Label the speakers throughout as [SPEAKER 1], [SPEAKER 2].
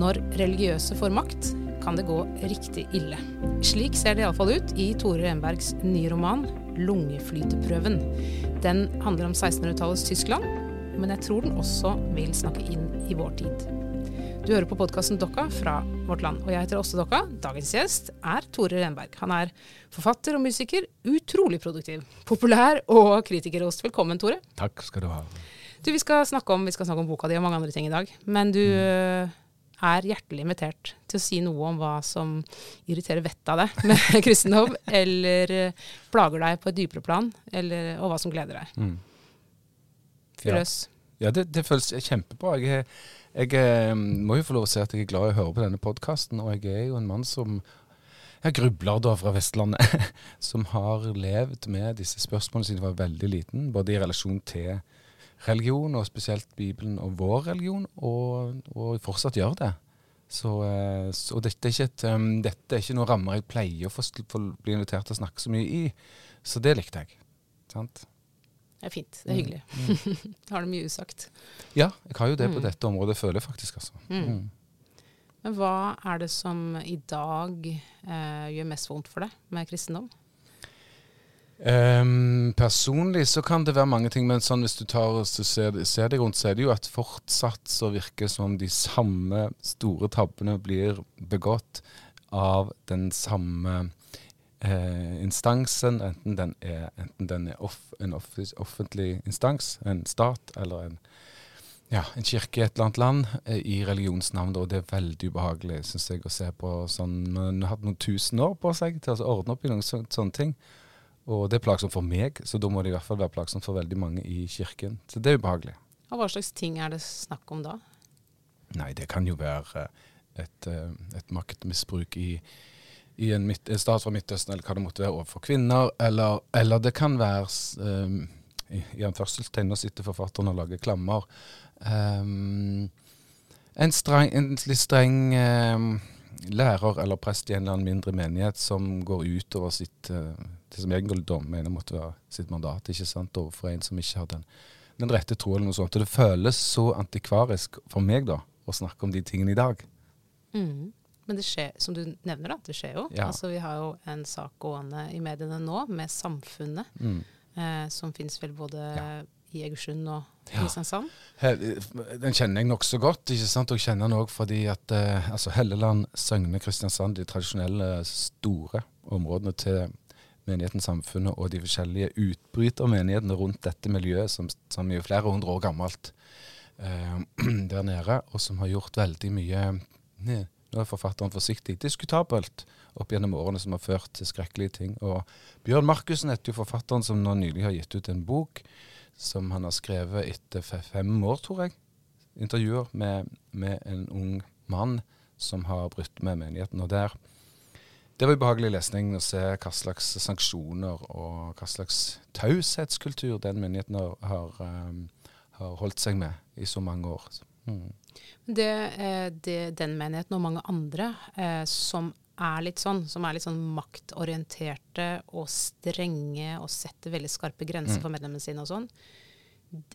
[SPEAKER 1] Når religiøse får makt, kan det gå riktig ille. Slik ser det iallfall ut i Tore Renbergs nye roman 'Lungeflyteprøven'. Den handler om 1600-tallets Tyskland, men jeg tror den også vil snakke inn i vår tid. Du hører på podkasten Dokka fra Vårt Land, og jeg heter Åste Dokka. Dagens gjest er Tore Renberg. Han er forfatter og musiker, utrolig produktiv, populær og kritikerrost. Velkommen, Tore.
[SPEAKER 2] Takk skal du ha.
[SPEAKER 1] Du, vi skal om, vi skal snakke om boka di og mange andre ting i dag, men du mm er hjertelig invitert til å si noe om hva som irriterer vettet av deg med kristendom, eller eh, plager deg på et dypere plan, eller, og hva som gleder deg. Mm. Fyr løs.
[SPEAKER 2] Ja, ja det, det, føles kjempebra. Jeg, jeg, jeg, eh, må jo få lov å si at jeg er glad i å høre på denne podkasten, og jeg er jo en mann som jeg grubler da fra Vestlandet, som har levd med disse spørsmålene siden jeg var veldig liten, både i relasjon til religion, og spesielt Bibelen og vår religion, og, og fortsatt gjør det. Så, eh, så dette, er et, um, dette, er ikke noen rammer jeg pleier å få, få bli invitert til å snakke så mye i. Så det likte jeg. Sant?
[SPEAKER 1] Det er fint. Det er hyggelig. Mm. mm. har du mye usagt?
[SPEAKER 2] Ja, jeg har jo det på mm. dette området, føler jeg faktisk. altså. Mm.
[SPEAKER 1] mm. Men hva er det som i dag eh, gjør mest vondt for deg med kristendom?
[SPEAKER 2] Um, personlig så kan det være mange ting, men sånn hvis du tar ser, ser deg rundt, så er det jo at fortsatt så virker som de samme store tabbene blir begått av den samme eh, instansen, enten den er, enten den er off, en off, offentlig instans, en stat, eller en, ja, en kirke i et eller annet land, eh, i religionsnavn. Og det er veldig ubehagelig, syns jeg, å se på sånn Man har hatt noen tusen år på seg til å ordne opp i noen så, sånne ting. Og det er plagsomt for meg, så da må det i hvert fall være plagsomt for veldig mange i kirken. Så det er ubehagelig.
[SPEAKER 1] Og Hva slags ting er det snakk om da?
[SPEAKER 2] Nei, det kan jo være et, eh, et maktmisbruk i, i en, midt, en, stat fra Midtøsten, eller hva det måtte være, overfor kvinner. Eller, eller det kan være um, i, i anførselstegn, nå sitter forfatteren og lager klammer. Um, en, streng, en litt streng um, lærer eller prest i en eller annen mindre menighet som går utover sitt uh, det som egentlig da mener måtte være sitt mandat ikke sant, overfor en som ikke har den, den rette tro. eller noe sånt. Og det føles så antikvarisk for meg da, å snakke om de tingene i dag.
[SPEAKER 1] Mm. Men det skjer, som du nevner, da, det skjer jo. Ja. Altså, vi har jo en sak gående i mediene nå med Samfunnet, mm. eh, som finnes vel både ja. i Egersund og Kristiansand. Ja.
[SPEAKER 2] Den kjenner jeg nokså godt. ikke sant? Og jeg kjenner den òg fordi at eh, altså Helleland, Søgne, Kristiansand, de tradisjonelle store områdene til menigheten Samfunnet og de forskjellige utbrytermenighetene rundt dette miljøet, som, som er flere hundre år gammelt eh, der nede, og som har gjort veldig mye ne, Nå er forfatteren forsiktig diskutabelt opp gjennom årene som har ført til skrekkelige ting. Og Bjørn Markussen heter jo forfatteren som nå nylig har gitt ut en bok som han har skrevet etter fem år, tror jeg. Intervjuer med, med en ung mann som har brutt med menigheten. Og der det var ubehagelig lesning å se hva slags sanksjoner og hva slags taushetskultur den myndigheten har, har, um, har, holdt seg med i så mange år. Mm.
[SPEAKER 1] Det, eh, det, den menigheten og mange andre eh, som er litt sånn, som er litt sånn maktorienterte og strenge og setter veldig skarpe grenser mm. for medlemmene sine og sånn.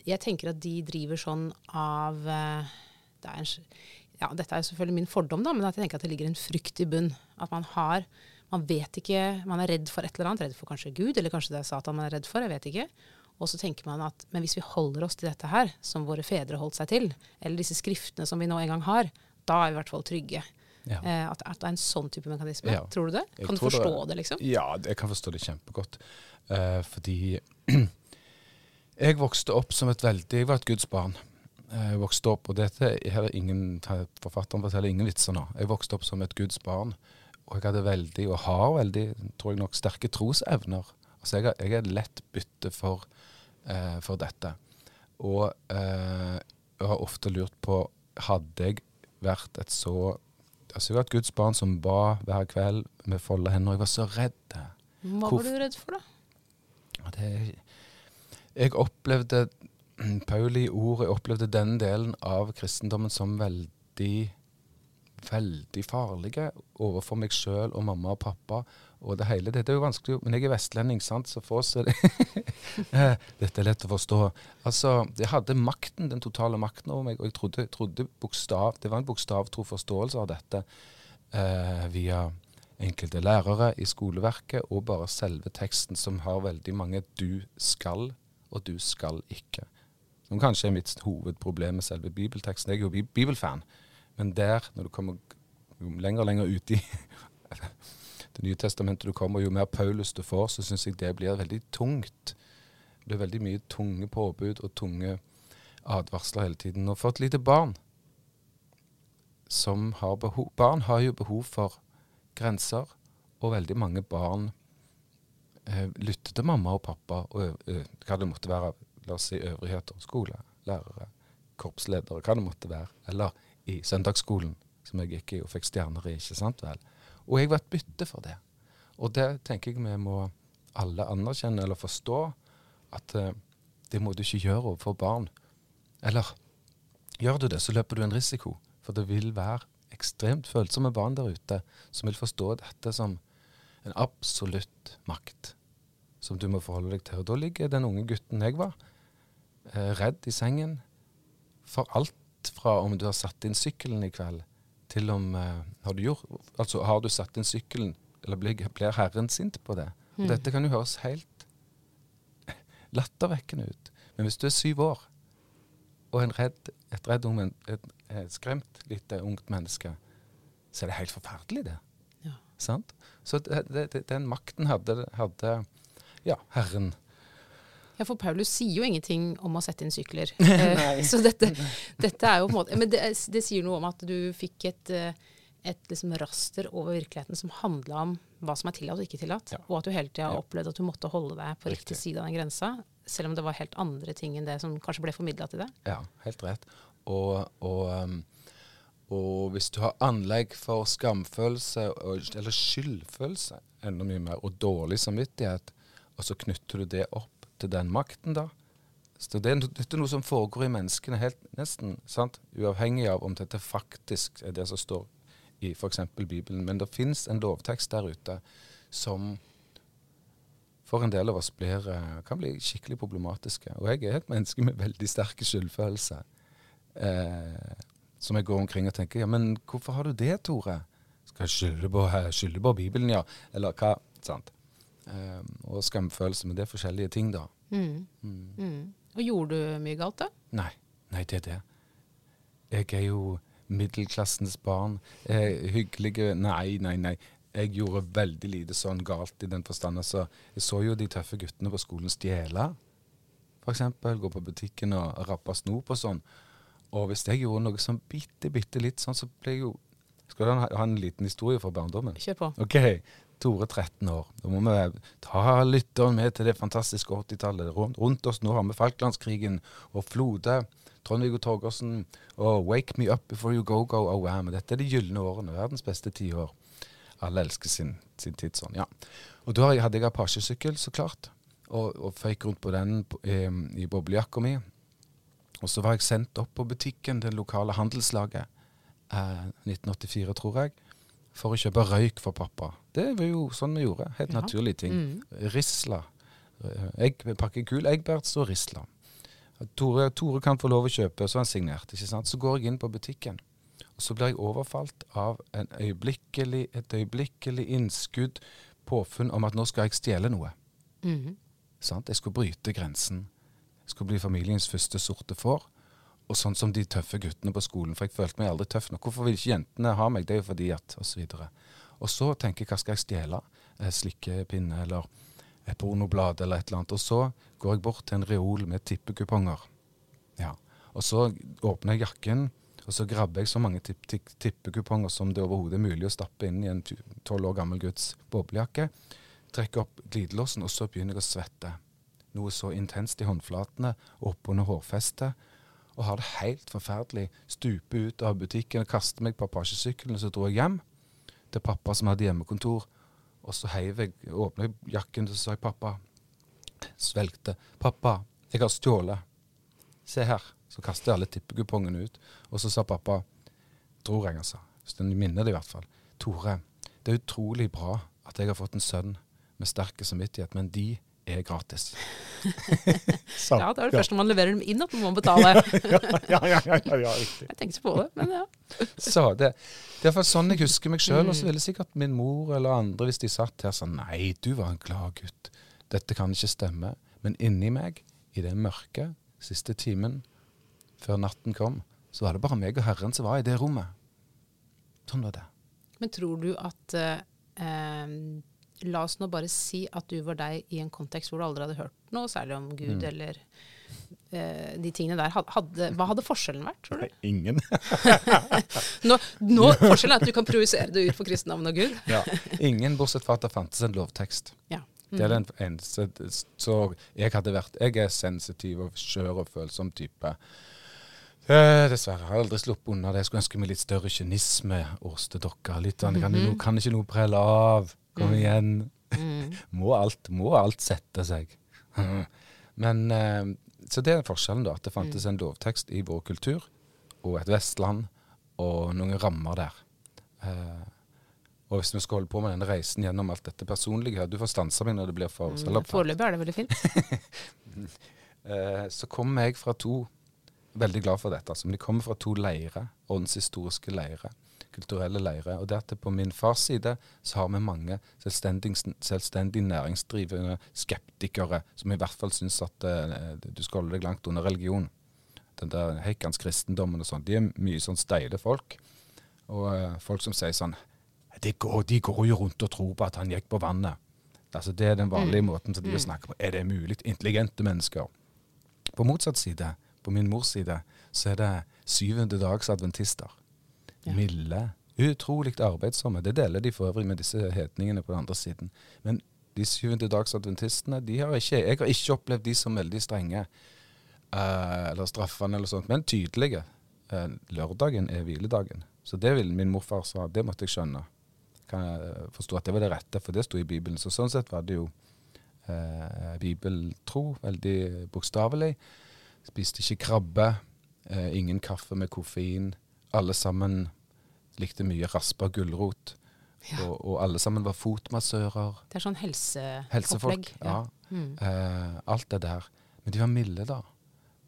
[SPEAKER 1] Jeg tenker at de driver sånn av eh, det er en, ja, Dette er jo selvfølgelig min fordom, da, men at jeg tenker at det ligger en frykt i bunn. At man har Man vet ikke Man er redd for et eller annet. Redd for kanskje Gud, eller kanskje det er Satan man er redd for. Jeg vet ikke. Og så tenker man at men hvis vi holder oss til dette her, som våre fedre holdt seg til, eller disse skriftene som vi nå en gang har, da er vi i hvert fall trygge. Ja. Eh, at, at, det er en sånn type mekanisme. Ja. Tror du det? Kan du forstå det, det, liksom?
[SPEAKER 2] Ja, jeg kan forstå det kjempegodt. Eh, fordi jeg vokste opp som et veldig Jeg var et Guds barn jeg eh, vokste opp, og dette her er ingen, forfatteren forteller ingen vitser nå. Jeg vokste opp som et Guds barn, og jeg hadde veldig, og har veldig, tror jeg nok, sterke trosevner. Altså jeg, jeg er lett bytte for, eh, for dette. Og eh, jeg har ofte lurt på Hadde jeg vært et så Altså jeg var et Guds barn som ba hver kveld med folde hender, og jeg var så redd.
[SPEAKER 1] Hva var du redd for, da?
[SPEAKER 2] Det, jeg opplevde Pauli i ordet opplevde den delen av kristendommen som veldig veldig farlige overfor meg sjøl og mamma og pappa. Og det hele, Dette er jo vanskelig, men jeg er vestlending, sant? så for oss er det Dette er lett å forstå. Altså, Jeg hadde makten, den totale makten over meg, og jeg trodde, trodde bokstav, det var en bokstavtro forståelse av dette eh, via enkelte lærere i skoleverket, og bare selve teksten, som har veldig mange 'du skal' og 'du skal ikke'. Som kanskje er mitt hovedproblem med selve bibelteksten. Jeg er jo bibelfan, men der, når du kommer lenger og lenger ut i Det nye testamentet du kommer, jo mer Paulus du får, så syns jeg det blir veldig tungt. Det blir veldig mye tunge påbud og tunge advarsler hele tiden. Og for et lite barn som har behov Barn har jo behov for grenser, og veldig mange barn eh, lytter til mamma og pappa og ø, hva det måtte være, la oss si øvrigheter, skole, lærere, korpsledere, hva det måtte være, eller i søndagsskolen, som jeg gikk i og fikk stjerner i, ikke sant vel. Og jeg var et bytte for det. Og det tenker jeg vi må alle anerkjenne eller forstå, at eh, det må du ikke gjøre overfor barn. Eller gjør du det, så løper du en risiko, for det vil være ekstremt følsomme barn der ute som vil forstå dette som en absolutt makt som du må forholde deg til. Og da ligger den unge gutten jeg var, redd i sengen for alt fra om du har satt inn sykkelen i kveld, til om eh, har du gjort, altså har du satt inn sykkelen, eller blir, blir Herren sint på det? Mm. Dette kan jo høres helt lattervekkende ut. Men hvis du er syv år, og redd, et redd ung, et, et skremt lite ungt menneske, så er det helt forferdelig, det. Ja. Sant? Så det, det, den makten hadde, hadde ja, Herren.
[SPEAKER 1] Ja, for Paulus sier jo ingenting om å sette inn sykler. Eh, så dette, dette, er jo på en måte Men det, det sier noe om at du fikk et, eh, et liksom raster over virkeligheten som handla om hva som er tillatt og ikke tillatt. Ja. Og at du hele tida har opplevd at du måtte holde deg på riktig side av den grensa. Selv om det var helt andre ting enn det som kanskje ble formidla til deg.
[SPEAKER 2] Ja, helt rett. Og, og um og hvis du har anlegg for skamfølelse eller skyldfølelse, enda mye mer, og dårlig samvittighet, og så knytter du det opp til den makten, da så det, Dette er noe som foregår i menneskene helt nesten, sant? uavhengig av om dette faktisk er det som står i f.eks. Bibelen. Men det fins en lovtekst der ute som for en del av oss blir, eh, kan bli skikkelig problematiske. Og jeg er et menneske med veldig sterke skyldfølelse. Eh, som jeg går omkring og tenker ja, men hvorfor har du det, Tore? Skal jeg skylde på, skylde på Bibelen, ja? Eller hva? Sant. Um, og skamfølelse. Men det er forskjellige ting, da. Mm.
[SPEAKER 1] Mm. Mm. Og gjorde du mye galt, da?
[SPEAKER 2] Nei. Nei, det er det. Jeg er jo middelklassens barn. Eh, hyggelige Nei, nei, nei. Jeg gjorde veldig lite sånn galt i den forstand. Altså, jeg så jo de tøffe guttene på skolen stjele, f.eks. Gå på butikken og rappe snop og sånn. Og hvis jeg gjorde noe sånn bitte, bitte litt sånn, så ble jeg jo Skal du ha en liten historie fra barndommen?
[SPEAKER 1] Kjør på.
[SPEAKER 2] Ok, Tore 13 år. Da må vi ta lytteren med til det fantastiske 80-tallet. Rundt oss nå har vi Falklandskrigen og Flode, Trond-Viggo Torgersen og Wake Me Up Before You Go Go Oh. Dette er de gylne årene. Verdens beste tiår. Alle elsker sin, sin tid sånn. ja. Og da hadde jeg Apache-sykkel, så klart. Og, og føyk rundt på den i, i boblejakka mi. Og så var jeg sendt opp på butikken, det lokale handelslaget, eh, 1984, tror jeg, for å kjøpe røyk for pappa. Det var jo sånn vi gjorde. Helt ja. naturlige ting. Mm. Risla. Egg, pakke gul Egberts og Risla. Tore, Tore, kan få lov å kjøpe, så er han signert. ikke sant? Så går jeg inn på butikken, og så blir jeg overfalt av øyeblikkelig, et øyeblikkelig innskudd, påfunn om at nå skal jeg stjele noe. Mm. Jeg skulle bryte grensen Jeg skulle bli familiens første sorte får. Og sånn som de tøffe guttene på skolen, for jeg følte meg aldri tøff nok. Hvorfor vil ikke jentene ha meg? Det er jo fordi at Og så, og så tenker jeg hva skal jeg stjele? Eh, slikkepinne eller et pornoblad eller et eller annet. Og så går jeg bort til en reol med tippekuponger. Ja. Og så åpner jeg jakken, og så grabber jeg så mange tippekuponger som det overhodet er mulig å stappe inn i en tolv år gammel guds boblejakke. Trekker opp glidelåsen, og så begynner jeg å svette noe så intenst i håndflatene og oppunder hårfestet. Og har det helt forferdelig. Stuper ut av butikken og kaster meg på apachesykkelen. Så dro jeg hjem til pappa som hadde hjemmekontor. Og så heiv jeg, åpna jakken, og så sa jeg pappa. Svelgte. 'Pappa, jeg har stjålet. Se her.' Så kastet jeg alle tippekupongene ut. Og så sa pappa, tror jeg, altså. Så den minner det i hvert fall. Tore, det er utrolig bra at jeg har fått en sønn med sterk samvittighet, men de er gratis.
[SPEAKER 1] Så, ja, det er det ja. første når man leverer dem inn at man må betale.
[SPEAKER 2] ja, ja, ja, ja, ja, riktig.
[SPEAKER 1] Jeg tenkte på det, men ja.
[SPEAKER 2] så det, det er sånn jeg husker meg sjøl. Og så ville sikkert min mor eller andre, hvis de satt her, sa nei, du var en glad gutt. Dette kan ikke stemme. Men inni meg, i det mørke, siste timen før natten kom, så var det bare meg og Herren som var i det rommet. Sånn var det.
[SPEAKER 1] Men tror du at eh, La oss nå bare si at du var deg i en kontekst hvor du aldri hadde hørt noe særlig om Gud mm. eller eh, de tingene der. Hadde, hva hadde forskjellen vært, tror du?
[SPEAKER 2] Ingen.
[SPEAKER 1] nå, nå, forskjellen er at du kan projisere det ut for kristendommen og Gud.
[SPEAKER 2] ja, Ingen, bortsett fra at det fantes en lovtekst.
[SPEAKER 1] Ja.
[SPEAKER 2] Mm. Det er den eneste Så jeg hadde vært Jeg er sensitiv og skjør og følsom type. Eh, dessverre. Jeg har aldri sluppet unna det. Jeg skulle ønske meg litt større kynisme hos dere. Litt sånn, kan, mm -hmm. kan ikke noe prelle av. Kom mm. igjen. Mm. må, alt, må, alt, sette seg. Men eh, Så det er forskjellen, da. At det fantes mm. en lovtekst i vår kultur, og et Vestland, og noen rammer der. Eh, og hvis vi skal holde på med denne reisen gjennom alt dette personlige Du får stanse meg når det blir for
[SPEAKER 1] selvoppfattet. Foreløpig er det veldig fint.
[SPEAKER 2] eh, så kommer jeg fra to veldig glad for dette. Altså. Men de kommer fra to leirer, åndshistoriske leirer, kulturelle leirer. Og det at på min fars side så har vi mange selvstendig, selvstendig næringsdrivende skeptikere som i hvert fall syns at uh, du skal holde deg langt under religion. Den der heikans kristendommen og sånn. De er mye sånn steile folk. Og uh, folk som sier sånn de går, de går, jo rundt og tror på at han gikk på vannet. Altså Det er den vanlige mm. måten som de vil mm. snakke på. Er det mulig? Intelligente mennesker. På motsatt side på min mors side, så er det syvende dags adventister. Ja. Milde, utrolig arbeidsomme. Det deler de for øvrig med disse hetningene på den andre siden. Men de syvende dags adventistene, de har ikke, jeg har ikke opplevd de som veldig strenge uh, eller straffende eller sånt, men tydelige. Uh, lørdagen er hviledagen. Så det vil min morfar sa, det måtte jeg skjønne. Kan jeg forstå at det var det rette, for det sto i Bibelen. Så sånn sett var det jo uh, bibeltro, veldig bokstavelig. Spiste ikke krabbe. Eh, ingen kaffe med koffein. Alle sammen likte mye raspa gulrot. Ja. Og, og, alle sammen var fotmassører.
[SPEAKER 1] Det er sånn helse
[SPEAKER 2] Helsefolk, ja. ja. Mm. Eh, alt det der. Men de var milde, da,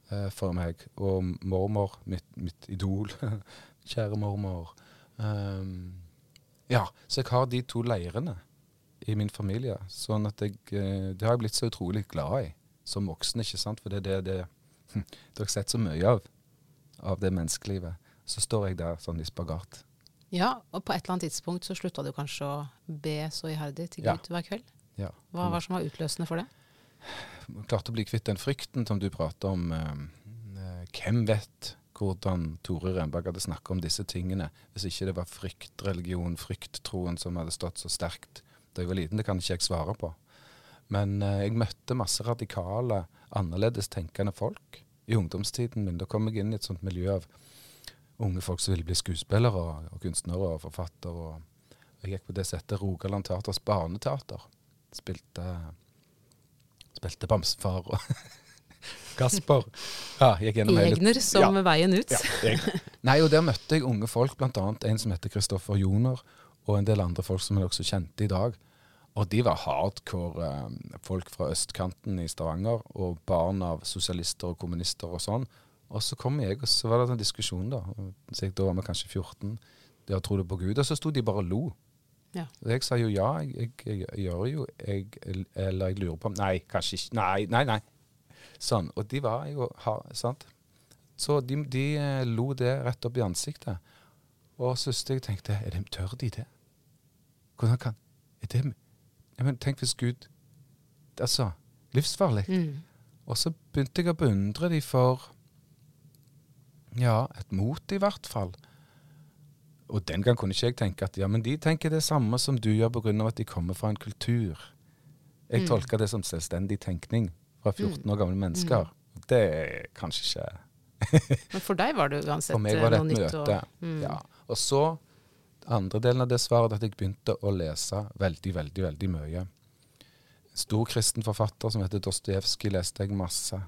[SPEAKER 2] eh, for meg. Og mormor, mitt, mitt idol. Kjære mormor. Um, ja, så jeg har de to leirene i min familie. Sånn at jeg eh, Det har jeg blitt så utrolig glad i som voksen, ikke sant. For det er det, det Du har sett så mye av, av det menneskelivet. Så står jeg der sånn i spagat.
[SPEAKER 1] Ja, og på et eller annet tidspunkt så slutta du kanskje å be så iherdig til Gud ja. hver kveld.
[SPEAKER 2] Ja.
[SPEAKER 1] Hva var det som var utløsende for det?
[SPEAKER 2] Klarte å bli kvitt den frykten som du prater om. Eh, hvem vet hvordan Tore Renberg hadde snakka om disse tingene hvis ikke det var fryktreligion, frykttroen, som hadde stått så sterkt da jeg var liten? Det kan ikke jeg svare på. Men eh, jeg møtte masse radikale, annerledes tenkende folk i ungdomstiden min. Da kom jeg inn i et sånt miljø av unge folk som ville bli skuespillere og, kunstnere og forfattere. Og jeg gikk på det settet Rogaland Teaters barneteater. Spilte, spilte Bamsefar og Kasper.
[SPEAKER 1] Ja, Egner som ja, veien ut. Ja,
[SPEAKER 2] Nei, og Der møtte jeg unge folk, bl.a. en som heter Kristoffer Joner, og en del andre folk som jeg også kjente i dag. Og de var hardcore eh, folk fra østkanten i Stavanger, og barn av sosialister og kommunister og sånn. Og så kom jeg, og så var det en diskusjon, da. Så jeg, da var vi kanskje 14. De trodde på Gud. Og så sto de bare og lo. Ja. Og jeg sa jo ja, jeg, jeg, jeg gjør jo jeg, Eller jeg lurer på Nei, kanskje ikke. Nei, nei, nei. Sånn. Og de var jo sant? Så de, de eh, lo det rett opp i ansiktet. Og så jeg tenkte er det, Tør de det? Hvordan kan Er det men tenk hvis Gud Altså, livsfarlig. Mm. Og så begynte jeg å beundre de for ja, et mot, i hvert fall. Og den gang kunne ikke jeg tenke at ja, men de tenker det samme som du gjør pga. at de kommer fra en kultur. Jeg mm. tolker det som selvstendig tenkning fra 14 mm. år gamle mennesker. Mm. Det er kanskje ikke
[SPEAKER 1] Men for deg var det uansett
[SPEAKER 2] noe nytt? For meg var det et møte. Og, mm. ja. og så andre delen av det svaret at jeg begynte å lese veldig, veldig, veldig mye. En stor kristen forfatter som heter Dostojevskij leste jeg masse.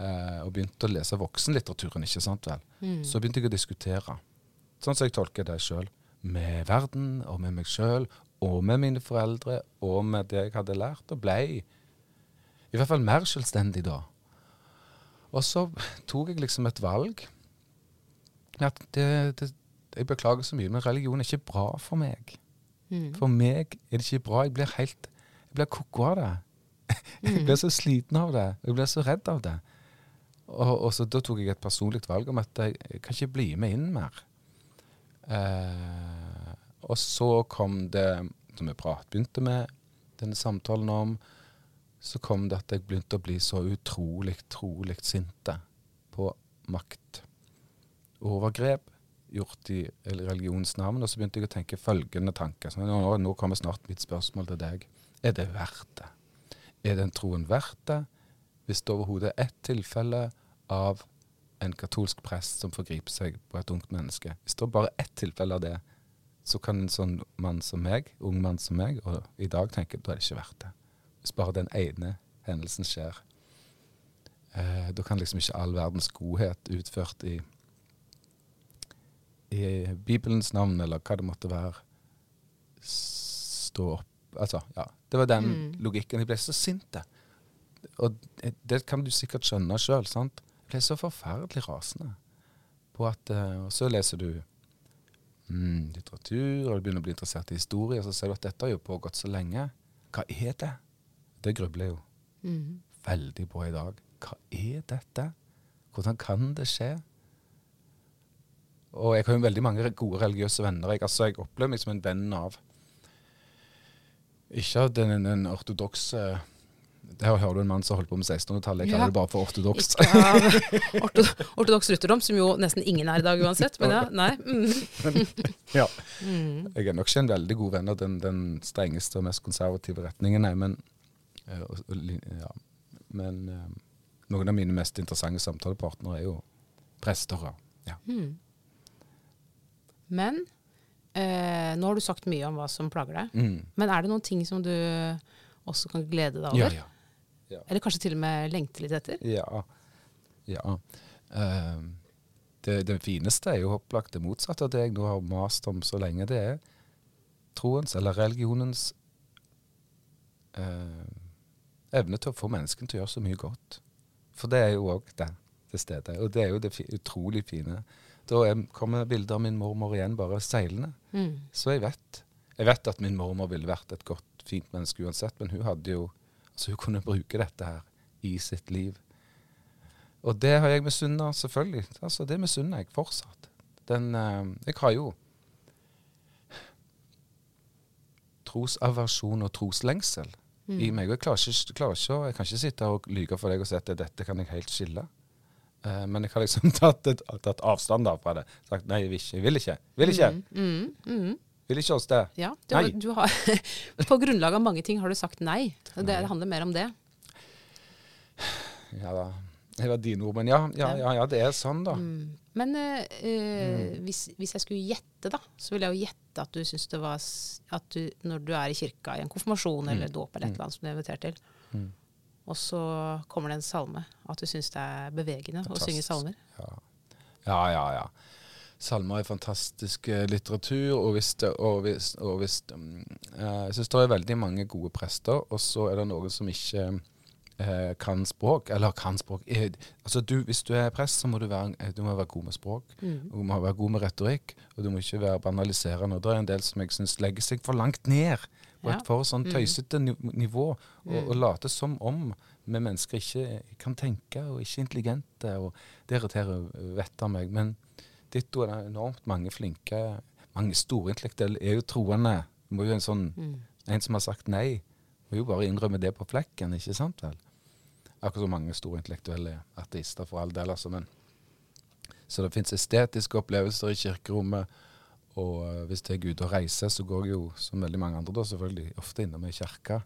[SPEAKER 2] Eh, og begynte å lese voksenlitteraturen, ikke sant vel. Mm. Så begynte jeg å diskutere. sånn som jeg tolker det sjøl. Med verden og med meg sjøl og med mine foreldre og med det jeg hadde lært, og blei i hvert fall mer selvstendig da. Og så tok jeg liksom et valg. At det, det, jeg beklager så mye, men religion er ikke bra for meg.
[SPEAKER 1] Mm.
[SPEAKER 2] For meg er det ikke bra. Jeg blir helt Jeg blir koko av det. Jeg blir så sliten av det. Jeg blir så redd av det. Og, og så Da tok jeg et personlig valg om at jeg, kan ikke bli med inn mer. Eh, og så kom det, som vi prat, begynte med denne samtalen om, så kom det at jeg begynte å bli så utrolig, trolig sinte på makt. Overgrep gjort i religionens navn. Og så begynte jeg å tenke følgende tanke. Nå, nå kommer snart mitt spørsmål til deg. Er det verdt det? Er den troen verdt det? Hvis det overhodet er ett tilfelle av en katolsk prest som forgriper seg på et ungt menneske. Hvis det er bare ett tilfelle av det, så kan en sånn mann som meg, ung mann som meg, og i dag tenke da er det ikke verdt det. Hvis bare den ene hendelsen skjer. Eh, da kan liksom ikke all verdens godhet utført i, i Bibelens navn, eller hva det måtte være, stå opp. Altså, ja. Det var den
[SPEAKER 1] Mm.
[SPEAKER 2] logikken. Jeg ble så sint. det. Og det, kan du sikkert skjønne sjøl. Jeg ble så forferdelig rasende på at uh, Og så leser du mm, litteratur, og du begynner å bli interessert i historie, og så ser du at dette har jo pågått så lenge. Hva er det? Det grubler jo
[SPEAKER 1] Mm.
[SPEAKER 2] veldig på i dag. Hva er dette? Hvordan kan det skje? Og jeg har jo veldig mange gode religiøse venner. Jeg, altså, jeg opplever meg som en venn av Ikke av den, den ortodokse Der hører du en mann som holdt på med 1600-tallet. Jeg
[SPEAKER 1] Ja.
[SPEAKER 2] det bare for ortodoks.
[SPEAKER 1] Ikke av orto, ortodoks rutterdom, som jo nesten ingen er i dag uansett. Men ja, nei. Mm.
[SPEAKER 2] ja.
[SPEAKER 1] Mm.
[SPEAKER 2] Jeg er nok ikke en veldig god venn av den, den strengeste og mest konservative retningen, nei, men, eh, ja. men eh, noen av mine mest interessante samtalepartnere er jo prester. ja. Ja.
[SPEAKER 1] Mm. Men eh, nå har du sagt mye om hva som plager deg.
[SPEAKER 2] Mm.
[SPEAKER 1] Men er det noen ting som du også kan glede deg over?
[SPEAKER 2] Ja,
[SPEAKER 1] over?
[SPEAKER 2] Ja.
[SPEAKER 1] Eller kanskje til og med lengte litt etter?
[SPEAKER 2] Ja. ja. Eh, det, det fineste er jo opplagt det motsatte av det jeg nå har mast om så lenge. Det er troens, eller religionens, uh, evne til å få menneskene til å gjøre så mye godt. For det er jo òg det til stede. Og det er jo det fi utrolig fine. Da er, kommer bilder av min mormor igjen bare seilende.
[SPEAKER 1] Mm.
[SPEAKER 2] Så jeg vet. Jeg vet at min mormor ville vært et godt, fint menneske uansett, men hun hadde jo Altså hun kunne bruke dette her i sitt liv. Og det har jeg misunna, selvfølgelig. Altså Det misunner jeg fortsatt. Den eh, Jeg har jo trosaversjon og troslengsel
[SPEAKER 1] Mm.
[SPEAKER 2] i meg. Og jeg klarer ikke, klarer ikke jeg kan ikke sitte og lyve for deg og si at dette kan jeg helt skille. Eh, men jeg har liksom tatt, tatt avstand da fra det. Sagt nei, jeg vil ikke. Jeg vil ikke. Vil ikke.
[SPEAKER 1] Mm, mm, mm.
[SPEAKER 2] Vil ikke oss det.
[SPEAKER 1] Ja, du,
[SPEAKER 2] Nei.
[SPEAKER 1] du har, på grunnlag av mange ting har du sagt nei. Det, det handler mer om det.
[SPEAKER 2] Ja da. Det var dine ord. Men ja, ja, ja, ja, det er sånn, da.
[SPEAKER 1] Mm. Men eh, mm. hvis, hvis jeg skulle gjette, da, så ville jeg jo gjette at du syns det var at du, Når du er i kirka i en konfirmasjon eller dåp eller et eller annet som du er invitert til,
[SPEAKER 2] Mm.
[SPEAKER 1] og så kommer det en salme, at du syns det er bevegende å synge
[SPEAKER 2] Fantastisk.
[SPEAKER 1] salmer.
[SPEAKER 2] Ja, ja, ja. Salmer er fantastisk eh, litteratur, og hvis det, og hvis, og hvis, mm, eh, Jeg syns det er veldig mange gode prester, og så er det noen som ikke uh, kan språk. Eller kan språk altså du, Hvis du er prest, så må du være, du må være god med språk.
[SPEAKER 1] Mm.
[SPEAKER 2] Du må være god med retorikk, og du må ikke være banaliserende. Og det er en del som jeg syns legger seg for langt ned på et for sånn
[SPEAKER 1] Mm.
[SPEAKER 2] tøysete nivå, og,
[SPEAKER 1] Mm.
[SPEAKER 2] og later som om vi mennesker ikke kan tenke og ikke intelligente. og Det irriterer vettet av meg. Men ditto er det enormt mange flinke, mange store intellektuelle er jo troende. Det må jo en sånn
[SPEAKER 1] Mm.
[SPEAKER 2] en som har sagt nei, må jo bare innrømme det på flekken, ikke sant vel? Akkurat som mange store intellektuelle ateister, for all del, altså. Men. Så det fins estetiske opplevelser i kirkerommet. Og eh, hvis jeg er ute og reiser, så går jeg jo, som veldig mange andre, da selvfølgelig ofte innom ei kirke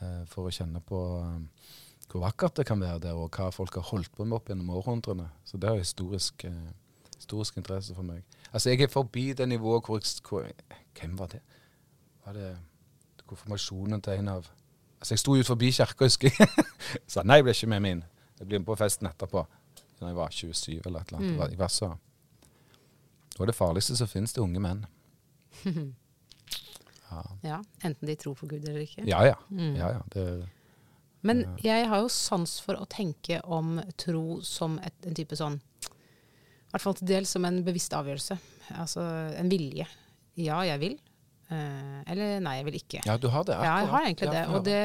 [SPEAKER 2] eh, for å kjenne på eh, hvor vakkert det kan være der, og hva folk har holdt på med opp gjennom århundrene. Så det er historisk, eh, historisk interesse for meg. Altså, jeg er forbi det nivået hvor jeg hvor, Hvem var det? Var det konfirmasjonen til en av Altså, jeg sto ut forbi kirka, husker jeg. Sa nei, jeg ble ikke med min. Jeg blir med på festen etterpå. Da jeg var 27 eller et eller annet.
[SPEAKER 1] Mm.
[SPEAKER 2] Jeg var- Det var så det farligste som finnes, det er unge menn. Ja,
[SPEAKER 1] Ja, Enten de tror på Gud eller ikke.
[SPEAKER 2] ja. ja.
[SPEAKER 1] Mm.
[SPEAKER 2] ja, ja det,
[SPEAKER 1] Men jeg har jo sans for å tenke om tro som et, en type sånn hvert fall til dels som en bevisst avgjørelse. Altså en vilje. Ja, jeg vil. Eh, eller nei, jeg vil ikke.
[SPEAKER 2] ja, du har det.
[SPEAKER 1] Ja, jeg har egentlig det. Og det,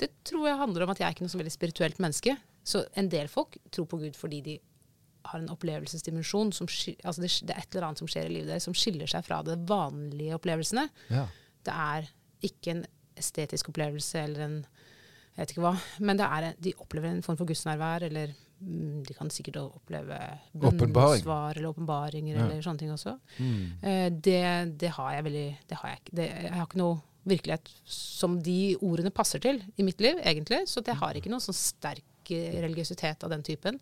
[SPEAKER 1] det tror jeg handler om at jeg er ikke noe så veldig spirituelt menneske. Så en del folk tror på Gud fordi de har en opplevelsesdimensjon. Som, altså det, det er et eller annet som skjer i livet deres som skiller seg fra de vanlige opplevelsene.
[SPEAKER 2] Ja.
[SPEAKER 1] Det er ikke en estetisk opplevelse eller en jeg vet ikke hva, men det er en, de opplever en form for gudsnærvær, eller de kan sikkert oppleve bønnesvar eller åpenbaringer
[SPEAKER 2] Ja.
[SPEAKER 1] eller sånne ting også.
[SPEAKER 2] Mm.
[SPEAKER 1] Eh, det, det har jeg veldig Det har jeg ikke. Det, jeg har ikke noe virkelighet som de ordene passer til i mitt liv, egentlig. Så jeg har ikke noen sånn sterk eh, religiøsitet av den typen.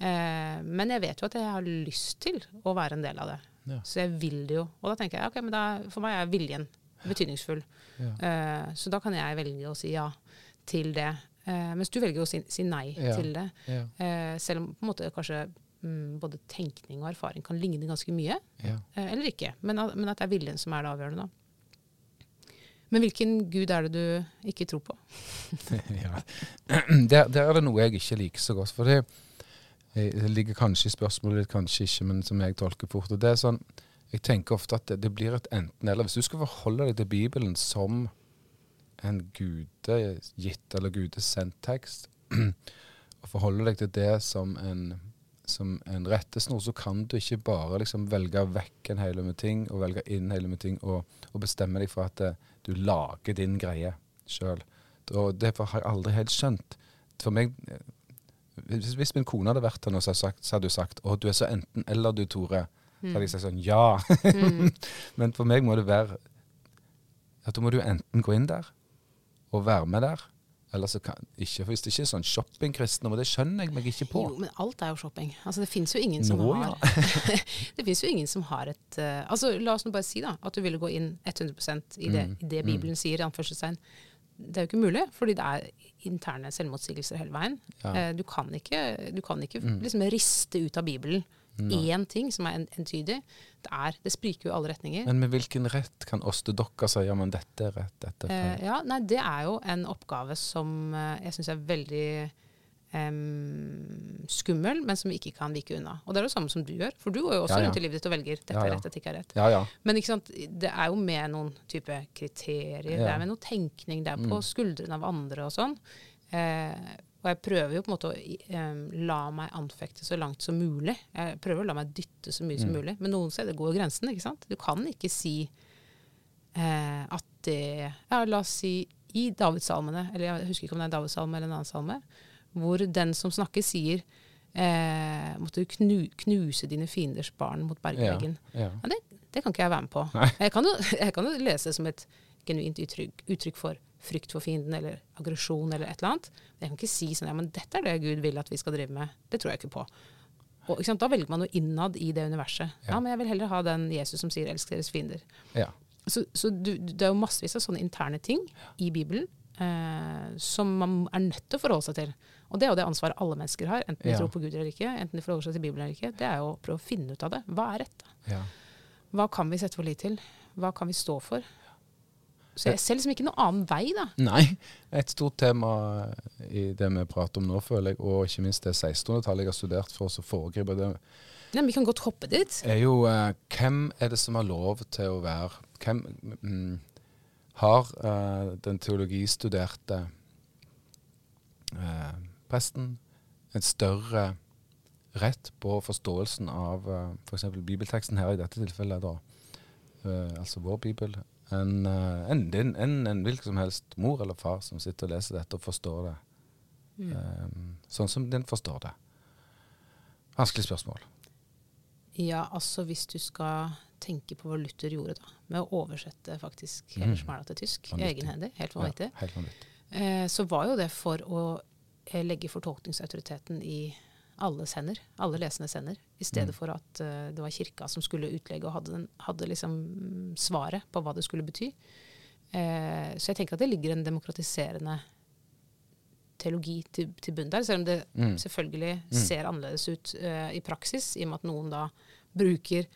[SPEAKER 1] Eh, men jeg vet jo at jeg har lyst til å være en del av det.
[SPEAKER 2] Ja.
[SPEAKER 1] Så jeg vil det jo. Og da tenker jeg ok, men da, for meg er viljen betydningsfull.
[SPEAKER 2] Ja.
[SPEAKER 1] Eh, så da kan jeg velge å si ja til det. Eh, mens du velger å si, si nei
[SPEAKER 2] Ja.
[SPEAKER 1] til det.
[SPEAKER 2] Ja.
[SPEAKER 1] Eh, selv om på en måte kanskje mm, både tenkning og erfaring kan ligne ganske mye.
[SPEAKER 2] Ja.
[SPEAKER 1] Eh, eller ikke. Men, at- men at det er viljen som er det avgjørende, da. Men hvilken gud er det du ikke tror på?
[SPEAKER 2] ja. Der, der er det noe jeg ikke liker så godt. For det, det ligger kanskje i spørsmålet ditt, kanskje ikke, men som jeg tolker fort. Og det er sånn, Jeg tenker ofte at det, det blir et enten-eller. Hvis du skal forholde deg til Bibelen som en gudegitt eller gudesendt tekst, og forholde deg til det som en, som en rettesnor, så kan du ikke bare liksom velge vekk en hel med ting og velge inn hele med ting og, og bestemme deg for at det, du lager din greie sjøl. Derfor har jeg aldri helt skjønt. For meg eh, Hvis, min kone hadde vært her nå, så hadde, sagt, så hadde hun sagt å, du er så enten-eller du, Tore. Så hadde jeg sagt sånn ja.
[SPEAKER 1] Mm.
[SPEAKER 2] Men for meg må det være at da må du enten gå inn der og være med der, eller så kan ikke. Hvis det ikke er sånn shoppingkristendom, og det skjønner jeg meg ikke på.
[SPEAKER 1] Jo, men alt er jo shopping. Altså, det fins jo ingen som
[SPEAKER 2] Nå,
[SPEAKER 1] har Det finnes jo ingen som har et uh, Altså, La oss nå bare si da, at du ville gå inn 100% i det,
[SPEAKER 2] Mm,
[SPEAKER 1] i det Bibelen sier, i anførselstegn. Det er jo ikke mulig, fordi det er interne selvmotsigelser hele veien.
[SPEAKER 2] Ja.
[SPEAKER 1] Uh, du kan ikke, du kan ikke
[SPEAKER 2] Mm.
[SPEAKER 1] liksom riste ut av Bibelen. Én ting som er entydig. Det, er, det spriker jo i alle retninger.
[SPEAKER 2] Men med hvilken rett kan dere si ja, men dette er rett, dette er
[SPEAKER 1] Eh, ja, nei, det er jo en oppgave som eh, jeg syns er veldig em, skummel, men som vi ikke kan vike unna. Og det er det samme som du gjør, for du går jo også
[SPEAKER 2] Ja, ja.
[SPEAKER 1] rundt i livet ditt og velger dette er
[SPEAKER 2] ja.
[SPEAKER 1] rett, dette ikke er rett.
[SPEAKER 2] Ja, ja.
[SPEAKER 1] Men ikke sant, det er jo med noen type kriterier, det er med noe tenkning, det er på
[SPEAKER 2] Mm.
[SPEAKER 1] skuldrene av andre og sånn. Eh, og jeg prøver jo på en måte å um, la meg anfekte så langt som mulig. Jeg prøver å la meg dytte så mye som
[SPEAKER 2] Mm.
[SPEAKER 1] mulig. Men noen steder går grensen, ikke sant. Du kan ikke si eh, at det Ja, la oss si i Davidssalmene, eller jeg husker ikke om det er en Davidssalme eller en annen salme, hvor den som snakker, sier eh, måtte du knu, knuse dine fienders barn mot bergveggen.
[SPEAKER 2] ja.
[SPEAKER 1] Ja, det, det kan ikke jeg være med på. Jeg kan, jo, jeg kan jo lese det som et genuint uttrykk, uttrykk for frykt for fienden eller aggresjon eller et eller annet. Men jeg kan ikke si sånn ja, men dette er det Gud vil at vi skal drive med. Det tror jeg ikke på. Og, ikke? Da velger man noe innad i det universet. Ja.
[SPEAKER 2] Ja.
[SPEAKER 1] men jeg vil heller ha den Jesus som sier 'elsk deres fiender'.
[SPEAKER 2] ja.
[SPEAKER 1] Så, så du, det er jo massevis av sånne interne ting i Bibelen eh, som man er nødt til å forholde seg til. Og det er jo det ansvaret alle mennesker har, enten de
[SPEAKER 2] Ja.
[SPEAKER 1] tror på Gud eller ikke, enten de forholder seg til Bibelen eller ikke. Det er jo å prøve å finne ut av det. Hva er rett?
[SPEAKER 2] ja.
[SPEAKER 1] Hva kan vi sette vår lit til? Hva kan vi stå for? Så jeg ser liksom ikke noen annen vei, da.
[SPEAKER 2] Nei. Et stort tema i det vi prater om nå, føler jeg, og ikke minst det 1600-tallet jeg har studert for å foregripe det,
[SPEAKER 1] Nei, vi kan godt hoppe dit.
[SPEAKER 2] er jo eh, hvem er det som har lov til å være Hvem mm, har eh, den teologistuderte eh, presten en større rett på forståelsen av uh, f.eks. bibelteksten her i dette tilfellet, da, eh, altså vår bibel, enn en, en, din- en hvilken som helst mor eller far som sitter og leser dette og forstår det
[SPEAKER 1] Mm.
[SPEAKER 2] Um, sånn som den forstår det? Vanskelig spørsmål.
[SPEAKER 1] Ja, altså hvis du skal tenke på hva Luther gjorde da, med å oversette faktisk
[SPEAKER 2] Mm.
[SPEAKER 1] hele smæla til tysk, egenhendig, helt vanvittig,
[SPEAKER 2] Ja, helt vanvittig.
[SPEAKER 1] eh, så var jo det for å eh, legge fortolkningsautoriteten i alles hender, alle lesendes hender, i stedet
[SPEAKER 2] Mm.
[SPEAKER 1] for at uh, det var kirka som skulle utlegge og hadde, den, hadde liksom svaret på hva det skulle bety. Uh, så jeg tenker at det ligger en demokratiserende teologi til, til bunn der, selv om det
[SPEAKER 2] Mm.
[SPEAKER 1] selvfølgelig
[SPEAKER 2] Mm.
[SPEAKER 1] ser annerledes ut uh, i praksis, i og med at noen da bruker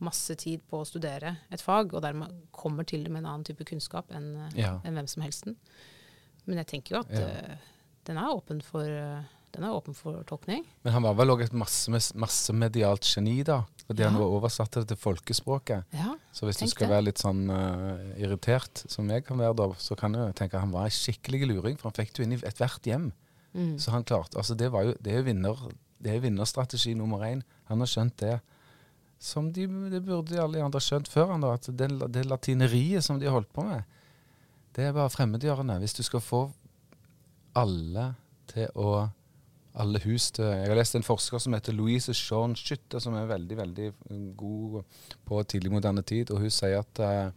[SPEAKER 1] masse tid på å studere et fag, og dermed kommer til det med en annen type kunnskap enn
[SPEAKER 2] Ja.
[SPEAKER 1] en hvem som helst. Men jeg tenker jo at
[SPEAKER 2] Ja.
[SPEAKER 1] den er åpen for den er åpen for tolkning.
[SPEAKER 2] Men han var vel òg et masse, massemedialt geni, da. Fordi han
[SPEAKER 1] Ja.
[SPEAKER 2] var oversatt det til folkespråket.
[SPEAKER 1] Ja,
[SPEAKER 2] Så hvis du skal
[SPEAKER 1] det.
[SPEAKER 2] være litt sånn uh, irritert, som jeg kan være da, så kan du tenke at han var en skikkelig luring, for han fikk det jo inn i ethvert hjem.
[SPEAKER 1] mm.
[SPEAKER 2] Så han klarte Altså, det var jo Det er jo vinner, det er vinnerstrategi nummer én. Han har skjønt det. Som de, det burde alle de andre skjønt før han, da. At det, det latineriet som de holdt på med, det er bare fremmedgjørende. Hvis du skal få alle til å alle hus til Jeg har lest en forsker som heter Louise Shaun Skytte, som er veldig veldig god på tidlig moderne tid. og Hun sier at eh,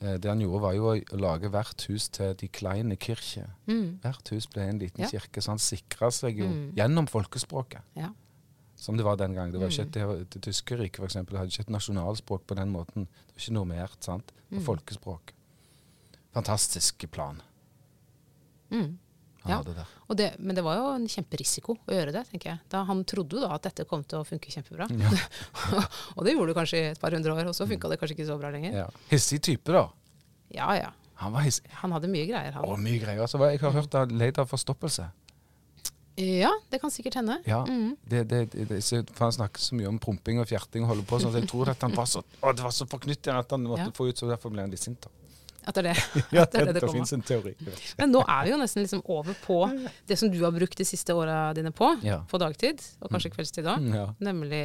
[SPEAKER 2] eh, det han gjorde, var jo å lage hvert hus til de kleine kirke.
[SPEAKER 1] Mm.
[SPEAKER 2] Hvert hus ble en liten
[SPEAKER 1] Ja.
[SPEAKER 2] kirke, så han sikra seg jo
[SPEAKER 1] Mm.
[SPEAKER 2] gjennom folkespråket.
[SPEAKER 1] Ja.
[SPEAKER 2] Som det var den gang. Det var ikke
[SPEAKER 1] et,
[SPEAKER 2] det, tyske riket eksempel, hadde ikke et nasjonalspråk på den måten. Det var ikke normert. sant? Det var
[SPEAKER 1] Mm.
[SPEAKER 2] folkespråk. Fantastisk plan
[SPEAKER 1] Mm. Ja. Og det, men det var jo en kjemperisiko å gjøre det, tenker jeg. Da han trodde jo da at dette kom til å funke kjempebra.
[SPEAKER 2] Ja.
[SPEAKER 1] og det gjorde det kanskje i et par hundre år, og så funka det kanskje ikke så bra lenger.
[SPEAKER 2] Ja. Hissig type, da.
[SPEAKER 1] Ja ja.
[SPEAKER 2] Han var hissig.
[SPEAKER 1] Han hadde mye greier,
[SPEAKER 2] Å,
[SPEAKER 1] han.
[SPEAKER 2] mye greier. Altså, jeg har hørt han leid av forstoppelse.
[SPEAKER 1] Ja, det kan sikkert hende.
[SPEAKER 2] Ja.
[SPEAKER 1] Mm.
[SPEAKER 2] Det, det, det, det, han snakker så mye om promping og fjerting og holder på sånn, så jeg tror at han var så, å, det var så forknyttet at han måtte
[SPEAKER 1] Ja.
[SPEAKER 2] få ut, så derfor ble han litt sint. da.
[SPEAKER 1] At det er det.
[SPEAKER 2] Ja,
[SPEAKER 1] det det det kommer.
[SPEAKER 2] finnes en teori.
[SPEAKER 1] Men nå er vi jo nesten liksom over på det som du har brukt de siste åra dine på,
[SPEAKER 2] Ja.
[SPEAKER 1] på dagtid, og kanskje kveldstid òg,
[SPEAKER 2] Mm, ja.
[SPEAKER 1] nemlig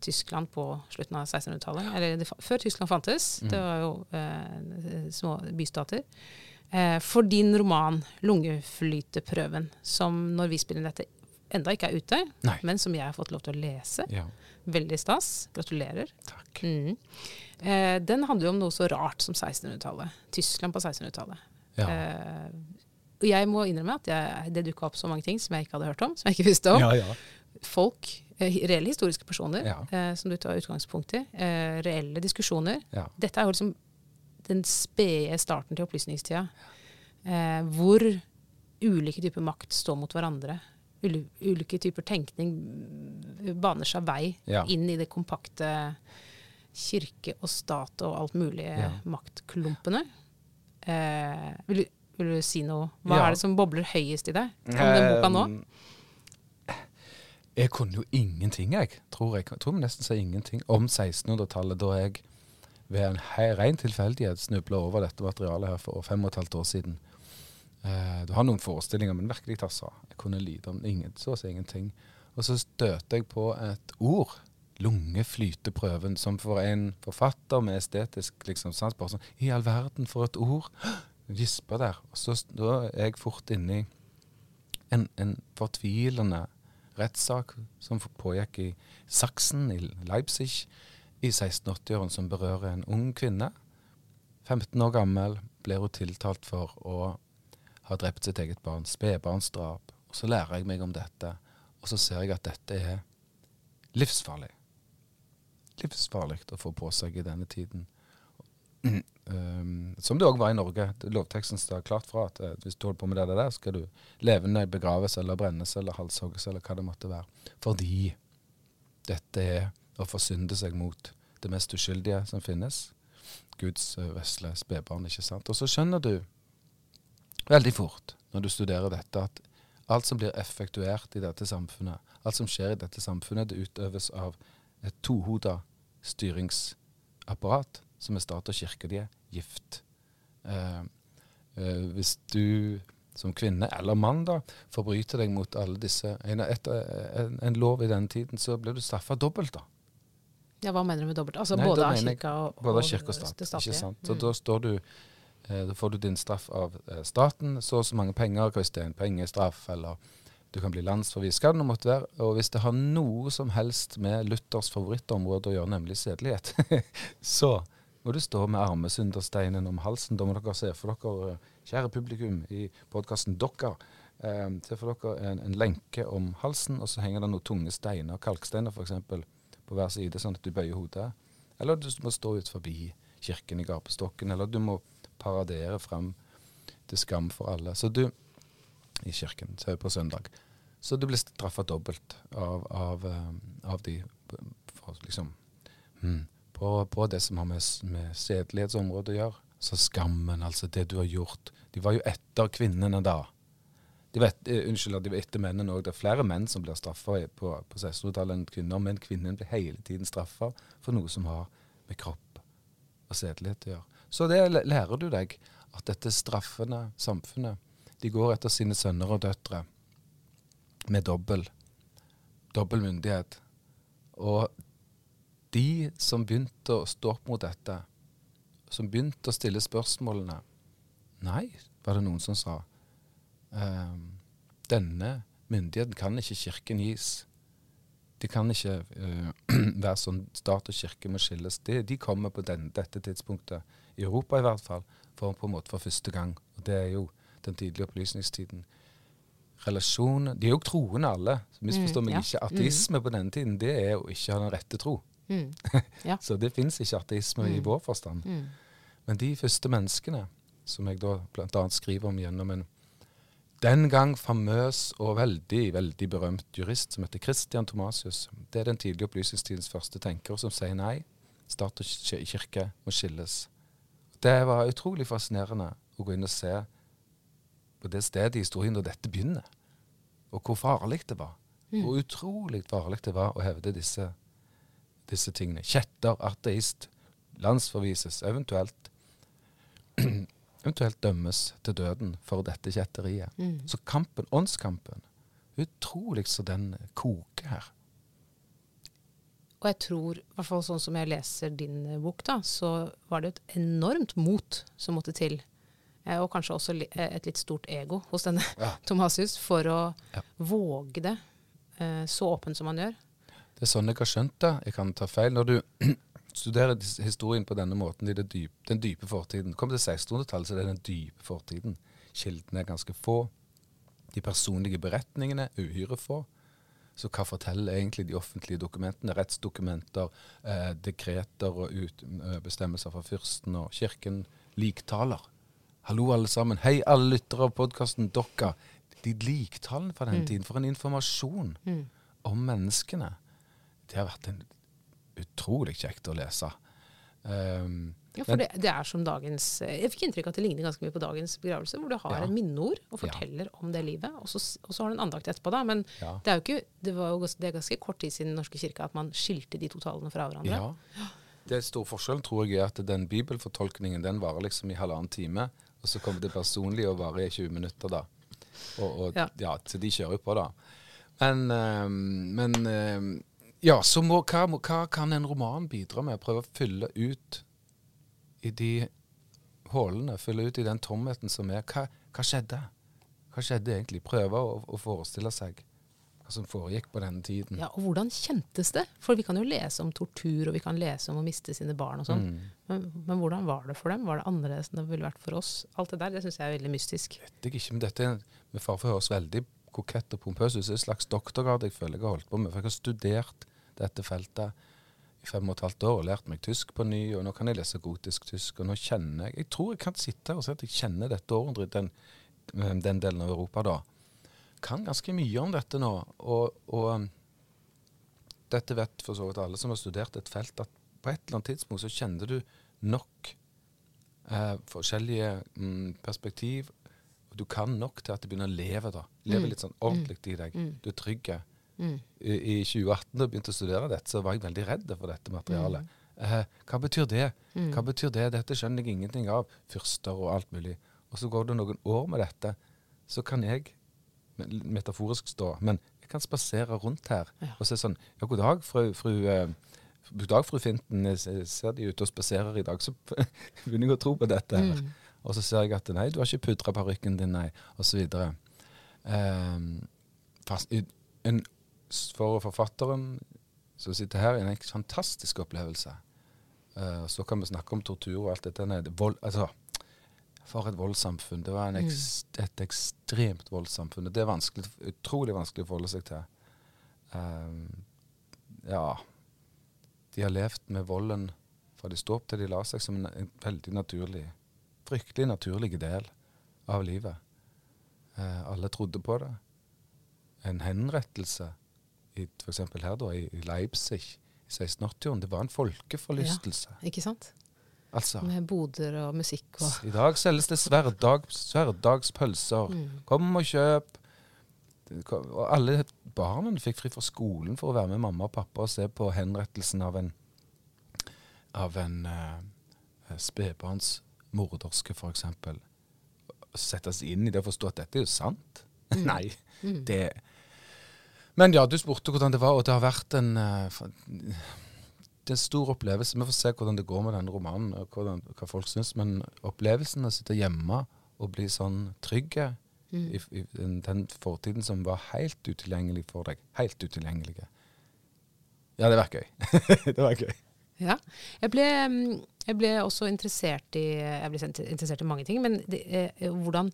[SPEAKER 1] Tyskland på slutten av 1600-tallet. Eller før Tyskland fantes. Det var jo eh, små bystater. Eh, for din roman 'Lungeflyteprøven', som når vi spiller dette, enda ikke er ute,
[SPEAKER 2] Nei.
[SPEAKER 1] men som jeg har fått lov til å lese.
[SPEAKER 2] ja.
[SPEAKER 1] Veldig stas. Gratulerer.
[SPEAKER 2] Takk.
[SPEAKER 1] Mm. Eh, den handler jo om noe så rart som 1600-tallet. Tyskland på 1600-tallet.
[SPEAKER 2] Ja.
[SPEAKER 1] Eh, og jeg må innrømme at jeg, det dukka opp så mange ting som jeg ikke hadde hørt om. Som jeg ikke visste om.
[SPEAKER 2] ja, ja.
[SPEAKER 1] Folk, eh, reelle historiske personer, eh, som du tar utgangspunkt i. Eh, reelle diskusjoner. Dette er jo liksom den spede starten til opplysningstida. Eh, hvor ulike typer makt står mot hverandre. Ul ulike typer tenkning baner seg vei
[SPEAKER 2] Ja.
[SPEAKER 1] inn i det kompakte kirke og stat og alt mulig
[SPEAKER 2] Ja.
[SPEAKER 1] maktklumpene. Eh, vil, vil du si noe? Hva
[SPEAKER 2] Ja.
[SPEAKER 1] er det som bobler høyest i deg om den boka nå?
[SPEAKER 2] Jeg kunne jo ingenting, jeg. Tror jeg, jeg tror vi nesten sier ingenting om 1600-tallet, da jeg ved en hei, ren tilfeldighet snubla over dette materialet her for fem og et halvt år siden. Eh, du har noen forestillinger, men virkelig, altså. Jeg kunne lite om ingen, så å si ingenting. Og så støter jeg på et ord. Lungeflyteprøven, som for en forfatter med estetisk liksom, sans bare sånn I all verden, for et ord! Gisper der. Og så da er jeg fort inni en, en fortvilende rettssak som pågikk i Saksen, i Leipzig, i 1680-årene, som berører en ung kvinne. 15 år gammel blir hun tiltalt for å ha drept sitt eget barn. Spedbarnsdrap. Og så lærer jeg meg om dette, og så ser jeg at dette er livsfarlig. Livsfarlig å få på seg i denne tiden. Um, som det òg var i Norge. Lovteksten står klart fra at uh, hvis du holder på med det der, skal du levende begraves eller brennes eller halshogges eller hva det måtte være. Fordi dette er å forsynde seg mot det mest uskyldige som finnes. Guds uh, vesle spedbarn, ikke sant. Og så skjønner du veldig fort når du studerer dette, at alt som blir effektuert i dette samfunnet, alt som skjer i dette samfunnet, det utøves av et tohoda styringsapparat, som er stat og kirke. De er gift. Eh, eh, hvis du som kvinne, eller mann, da, forbryter deg mot alle disse en, etter en, en lov i denne tiden, så blir du straffa dobbelt, da.
[SPEAKER 1] Ja, Hva mener du med dobbelt? Altså
[SPEAKER 2] Nei,
[SPEAKER 1] både av kirka og,
[SPEAKER 2] Både av kirke og stat. ikke sant? Så
[SPEAKER 1] Mm.
[SPEAKER 2] da står du Da får du din straff av eh, staten, så og så mange penger, hvis det er en pengestraff, eller du kan bli landsforvist, hva det måtte være. Og hvis det har noe som helst med Luthers favorittområde å gjøre, nemlig sedelighet, så må du stå med armesyndersteinen om halsen. Da må dere se for dere, kjære publikum i podkasten eh, se for dere en, en lenke om halsen, og så henger det noen tunge steiner, kalksteiner f.eks., på hver side, sånn at du bøyer hodet. Eller du må stå ut forbi kirken i gapestokken, eller du må paradere frem til skam for alle. Så du I kirken, så er det på søndag. Så du blir straffa dobbelt av, av, eh, av de for, liksom Mm. På, på, det som har med, med sedelighetsområdet å gjøre. Så skammen, altså det du har gjort. De var jo etter kvinnene da. De vet, uh, unnskyld, de var etter mennene òg. Det er flere menn som blir straffa på, på 1600-tallet enn kvinner. Men kvinnen blir hele tiden straffa for noe som har med kropp og sedelighet å gjøre. Så det lærer du deg, at dette straffende samfunnet, de går etter sine sønner og døtre med dobbel, dobbel myndighet. Og de som begynte å stå opp mot dette, som begynte å stille spørsmålene Nei, var det noen som sa. Um, denne myndigheten kan ikke Kirken gis. De kan ikke uh, være sånn stat og kirke må skilles. De, de kommer på den, dette tidspunktet, i Europa i hvert fall, for på en måte for første gang. Og Det er jo den tidlige opplysningstiden. Relasjon De er jo troende alle. Misforstå mm, meg ja. ikke. Ateisme mm. på denne tiden, det er jo ikke å ha den rette tro. Mm. Ja. så det fins ikke ateisme i mm. vår forstand. Mm. Men de første menneskene, som jeg da bl.a. skriver om gjennom en den gang famøs og veldig veldig berømt jurist som heter Christian Thomasius. Det er den tidlige opplysningstidens første tenker som sier nei. Stat og kirke må skilles. Det var utrolig fascinerende å gå inn og se på det stedet i historien da dette begynner, og hvor farlig det var. Mm. Hvor utrolig farlig det var å hevde disse, disse tingene. Kjetter, ateist, landsforvises, eventuelt eventuelt dømmes til døden for dette kjetteriet. Mm. Så kampen, åndskampen, utrolig så den koker her.
[SPEAKER 1] Og jeg tror, i hvert fall sånn som jeg leser din bok, da, så var det et enormt mot som måtte til. Eh, og kanskje også eh, et litt stort ego hos denne ja. Thomasius for å ja. våge det eh, så åpent som han gjør.
[SPEAKER 2] Det er sånn jeg har skjønt det. Jeg kan ta feil. Når du studerer historien på denne måten i dyp, den dype fortiden. Kommer til 1600-tallet, så er det den dype fortiden. Kildene er ganske få. De personlige beretningene er uhyre få. Så hva forteller egentlig de offentlige dokumentene? Rettsdokumenter, eh, dekreter og ut, bestemmelser fra fyrsten og kirken. Liktaler. Hallo, alle sammen. Hei, alle lyttere av podkasten Dokka. De liktalene fra den mm. tiden, for en informasjon mm. om menneskene. Det har vært en utrolig kjekt å lese.
[SPEAKER 1] Um, ja, for det, det, er som dagens Jeg fikk inntrykk av at det ligner ganske mye på dagens begravelse, hvor du har ja. en minneord og forteller ja. om det livet, og så, og så, har du en andakt etterpå. da, Men ja. det er jo ikke, det var jo det er ganske kort tid siden Den norske kirke at man skilte de to talene fra hverandre.
[SPEAKER 2] Ja. Det er stor forskjell, tror jeg, er at den bibelfortolkningen den varer liksom i halvannen time, og så kommer det personlige og varer i 20 minutter, da. Og, og ja. så de kjører jo på, da. Men, øh, men øh, ja, så må, hva, hva, kan en roman bidra med? Prøve å fylle ut i de hullene, fylle ut i den tomheten som er. Hva, hva skjedde? Hva skjedde egentlig? Prøve å, å, forestille seg hva som foregikk på denne tiden.
[SPEAKER 1] Ja, Og hvordan kjentes det? For vi kan jo lese om tortur, og vi kan lese om å miste sine barn og sånn. Mm. Men, men, hvordan var det for dem? Var det annerledes enn det ville vært for oss? Alt det der, det syns jeg er veldig mystisk.
[SPEAKER 2] Vet jeg ikke, men dette med fare for å høres veldig kokett og pompøs ut. Det er en slags doktorgrad jeg føler jeg har holdt på med. For jeg har studert dette feltet fem og et halvt år og lært meg tysk på ny, og nå kan jeg lese gotisk tysk. Og nå kjenner jeg Jeg tror jeg kan sitte her og si at jeg kjenner dette århundret, den, den delen av Europa, da. Kan ganske mye om dette nå. Og, og um, dette vet for så vidt alle som har studert et felt, at på et eller annet tidspunkt så kjenner du nok eh, forskjellige mm, perspektiv. Og du kan nok til at du begynner å leve, da. Leve mm. litt sånn ordentlig i deg. Mm. Du er trygg. Mm. I, I, 2018 og begynte å studere dette, så var jeg veldig redd for dette materialet. Mm. Eh, hva betyr det? Mm. Hva betyr det? Dette skjønner jeg ingenting av. Fyrster og alt mulig. Og så går det noen år med dette, så kan jeg metaforisk stå, men jeg kan spasere rundt her ja. og se sånn Ja, god dag, fru, fru uh, God dag, fru Finten. Ser de ute og spaserer i dag, så begynner jeg å tro på dette. her. Mm. Og så ser jeg at nei, du har ikke pudra parykken din, nei, osv. Um, en for forfatteren som sitter her, er en fantastisk opplevelse. Uh, så kan vi snakke om tortur og alt dette. Vold, altså, for et voldssamfunn. Det var mm. et ekstremt voldssamfunn. Det er vanskelig, utrolig vanskelig å forholde seg til. Um, ja De har levd med volden fra de sto opp til de la seg, som en, en veldig naturlig, fryktelig naturlig del av livet. Uh, alle trodde på det. En henrettelse f.eks. her da, i Leipzig, i 1680-årene. Det var en folkeforlystelse.
[SPEAKER 1] Ja, Ikke sant?
[SPEAKER 2] Altså,
[SPEAKER 1] Med boder og musikk og
[SPEAKER 2] i dag selges det sverdag, sverdagspølser.
[SPEAKER 1] mm.
[SPEAKER 2] Kom og kjøp. Og alle barna fikk fri fra skolen for å være med mamma og pappa og se på henrettelsen av en av en uh, spedbarnsmorderske, f.eks. Sette seg inn i det og forstå at dette er jo sant. Nei,
[SPEAKER 1] Mm.
[SPEAKER 2] det Men ja, du spurte hvordan det var, og det har vært en eh, Det er en stor opplevelse. Vi får se hvordan det går med denne romanen, og hvordan, hva folk syns. Men opplevelsen av å sitte hjemme og bli sånn trygg
[SPEAKER 1] Mm.
[SPEAKER 2] i, i den, den fortiden som var helt utilgjengelig for deg. Helt utilgjengelig. Ja, det var gøy. det var gøy.
[SPEAKER 1] Ja. Jeg ble, mm, jeg ble også interessert i ble interessert i mange ting, men det, eh, hvordan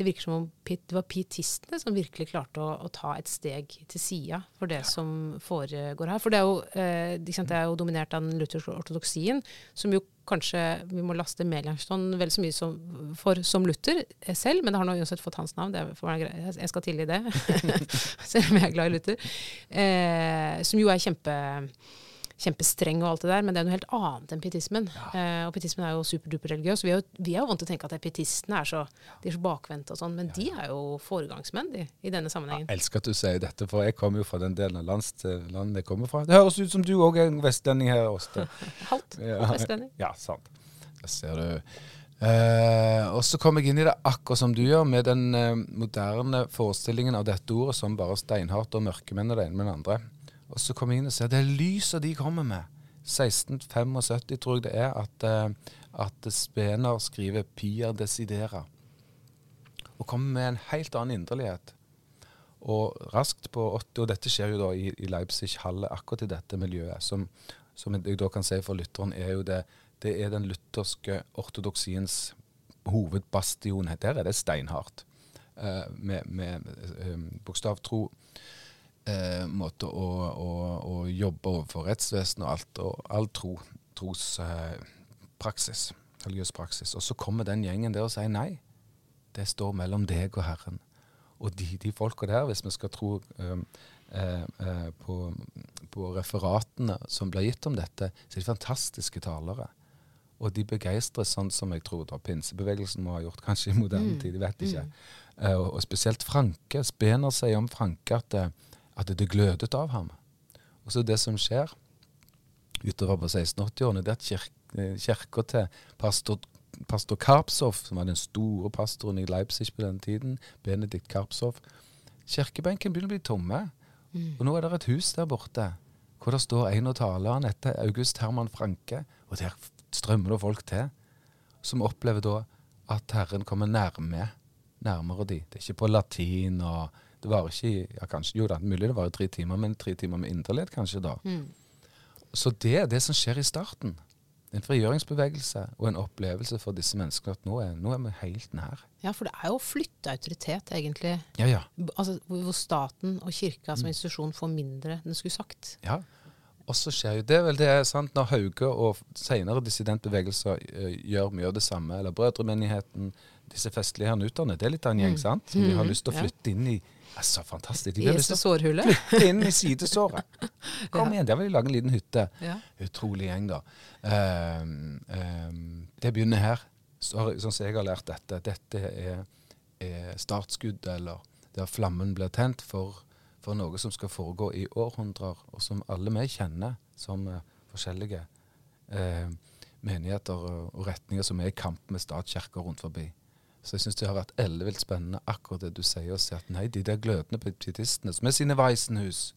[SPEAKER 1] Det virker som om det var pietistene som virkelig klarte å, å ta et steg til sida for det som foregår her. For det er jo, eh, det er jo dominert av den lutherske ortodoksien, som jo kanskje vi må laste Melanchthon vel så mye som, for som Luther eh, selv, men det har nå uansett fått hans navn. Er meg. Jeg skal tilgi det, selv om jeg er glad i Luther. Eh, som jo er kjempe kjempestreng og alt det der, men det er noe helt annet enn pietismen. Eh, og pietismen er jo superduper religiøs. Vi er jo, vi er jo vant til å tenke at pietistene er så, de er så bakvendte og sånn, men de er jo foregangsmenn de, i denne sammenhengen.
[SPEAKER 2] Jeg elsker at du sier dette, for jeg kommer jo fra den delen av lands, landet jeg kommer fra. Det høres ut som du òg er en vestlending her. Åste.
[SPEAKER 1] Halvt
[SPEAKER 2] Ja.
[SPEAKER 1] vestlending.
[SPEAKER 2] Ja, sant. Der ser du. Eh, og så kom jeg inn i det akkurat som du gjør, med den eh, moderne forestillingen av dette ordet som bare steinhardt og mørkemenn og det ene med det andre. Og så kom jeg inn og ser det lyset de kommer med. 1675 tror jeg det er at, eh, at Spener skriver 'Pia desidera'. Og kommer med en helt annen inderlighet. Og raskt på 80, og dette skjer jo da i, i Leipzig-hallet, akkurat i dette miljøet, som, som jeg da kan si for lytteren er jo det, det er den lutherske ortodoksiens hovedbastion. Der er det steinhardt. Eh, med med eh, bokstavtro eh, måte å, å, å jobbe overfor rettsvesenet og alt, og all tro, trospraksis, eh, religiøs praksis. Og så kommer den gjengen der og sier nei. Det står mellom deg og Herren. Og de, de folka der, hvis vi skal tro um, eh, eh, på, på referatene som blir gitt om dette, så er de fantastiske talere. Og de begeistres sånn som jeg tror da pinsebevegelsen må ha gjort, kanskje i moderne tid. Jeg vet ikke. Eh, og, og spesielt Franke. Spener sier om Franke at, det- at det glødet av ham. Og så det som skjer utover på 1680-årene, det er at kirk, eh, kirka til pastor, pastor Karpsov, som var den store pastoren i Leipzig på den tiden, Benedikt Karpsov Kirkebenken begynner å bli tomme. Og nå er det et hus der borte hvor det står en av talerne etter August Herman Franke. Og der strømmer det folk til, som opplever da at Herren kommer nærme, nærmere de. Det er ikke på latin, og det varer ikke ja, kanskje, Jo da, mulig det varer tre timer, men tre timer med inderlighet kanskje da.
[SPEAKER 1] Mm.
[SPEAKER 2] Så det er det som skjer i starten. En frigjøringsbevegelse og en opplevelse for disse menneskene at nå er, nå er vi helt nær.
[SPEAKER 1] Ja, for det er jo å flytte autoritet, egentlig.
[SPEAKER 2] Ja, ja.
[SPEAKER 1] Altså, hvor staten og kirka som institusjon får mindre enn den skulle sagt.
[SPEAKER 2] ja. Og så skjer jo det vel det er sant når Hauge og senere dissidentbevegelser eh, gjør mye av det samme, eller Brødremenigheten, disse festlige herrnuterne. Det er litt av en gjeng, sant? Som de har
[SPEAKER 1] Mhm,
[SPEAKER 2] lyst til å flytte inn i. Altså, fantastisk. De
[SPEAKER 1] I sårhullet.
[SPEAKER 2] flytte inn i sidesåret. Kom igjen, der vil de lage en liten hytte.
[SPEAKER 1] Ja.
[SPEAKER 2] Utrolig gjeng, da. Um, um, det begynner her. Så, sånn som jeg har lært dette. Dette er, er startskudd, eller der flammen blir tent for, for noe som skal foregå i århundrer, og som alle vi kjenner som eh, forskjellige uh, menigheter og retninger som er i kamp med statskirker rundt forbi. Så jeg syns det har vært ellevilt spennende akkurat det du sier, å se at nei, de der glødende pietistene som er sine Weissenhus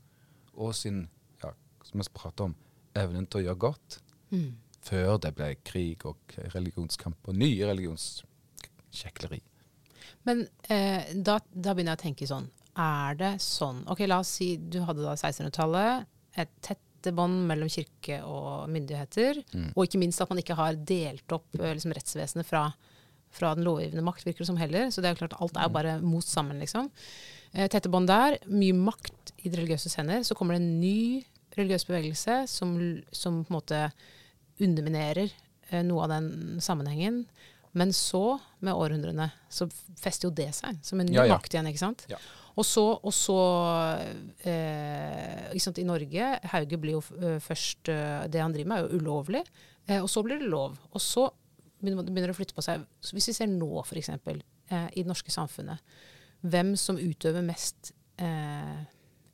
[SPEAKER 2] og sin, ja, som vi prater om, evnen til å gjøre godt,
[SPEAKER 1] Mm.
[SPEAKER 2] før det ble krig og religionskamp og nye religionskjekleri.
[SPEAKER 1] Men eh, da, da begynner jeg å tenke sånn Er det sånn Ok, la oss si du hadde da 1600-tallet. Et tette bånd mellom kirke og myndigheter.
[SPEAKER 2] Mm.
[SPEAKER 1] Og ikke minst at man ikke har delt opp eh, liksom, rettsvesenet fra, fra den lovgivende makt, virker det som heller. Så det er jo klart alt er bare mot sammen, liksom. Eh, tette bånd der. Mye makt i de religiøse hender. Så kommer det en ny religiøs bevegelse som, som på en måte underminerer eh, noe av den sammenhengen. Men så, med århundrene, så fester jo det seg som en ny
[SPEAKER 2] Ja, ja.
[SPEAKER 1] makt igjen. ikke sant?
[SPEAKER 2] Ja.
[SPEAKER 1] Og så, og så eh, ikke sant, I Norge Hauge blir jo eh, først Det han driver med, er jo ulovlig. Eh, og så blir det lov. Og så begynner å flytte på seg. Så hvis vi ser nå, f.eks., eh, i det norske samfunnet, hvem som utøver mest eh,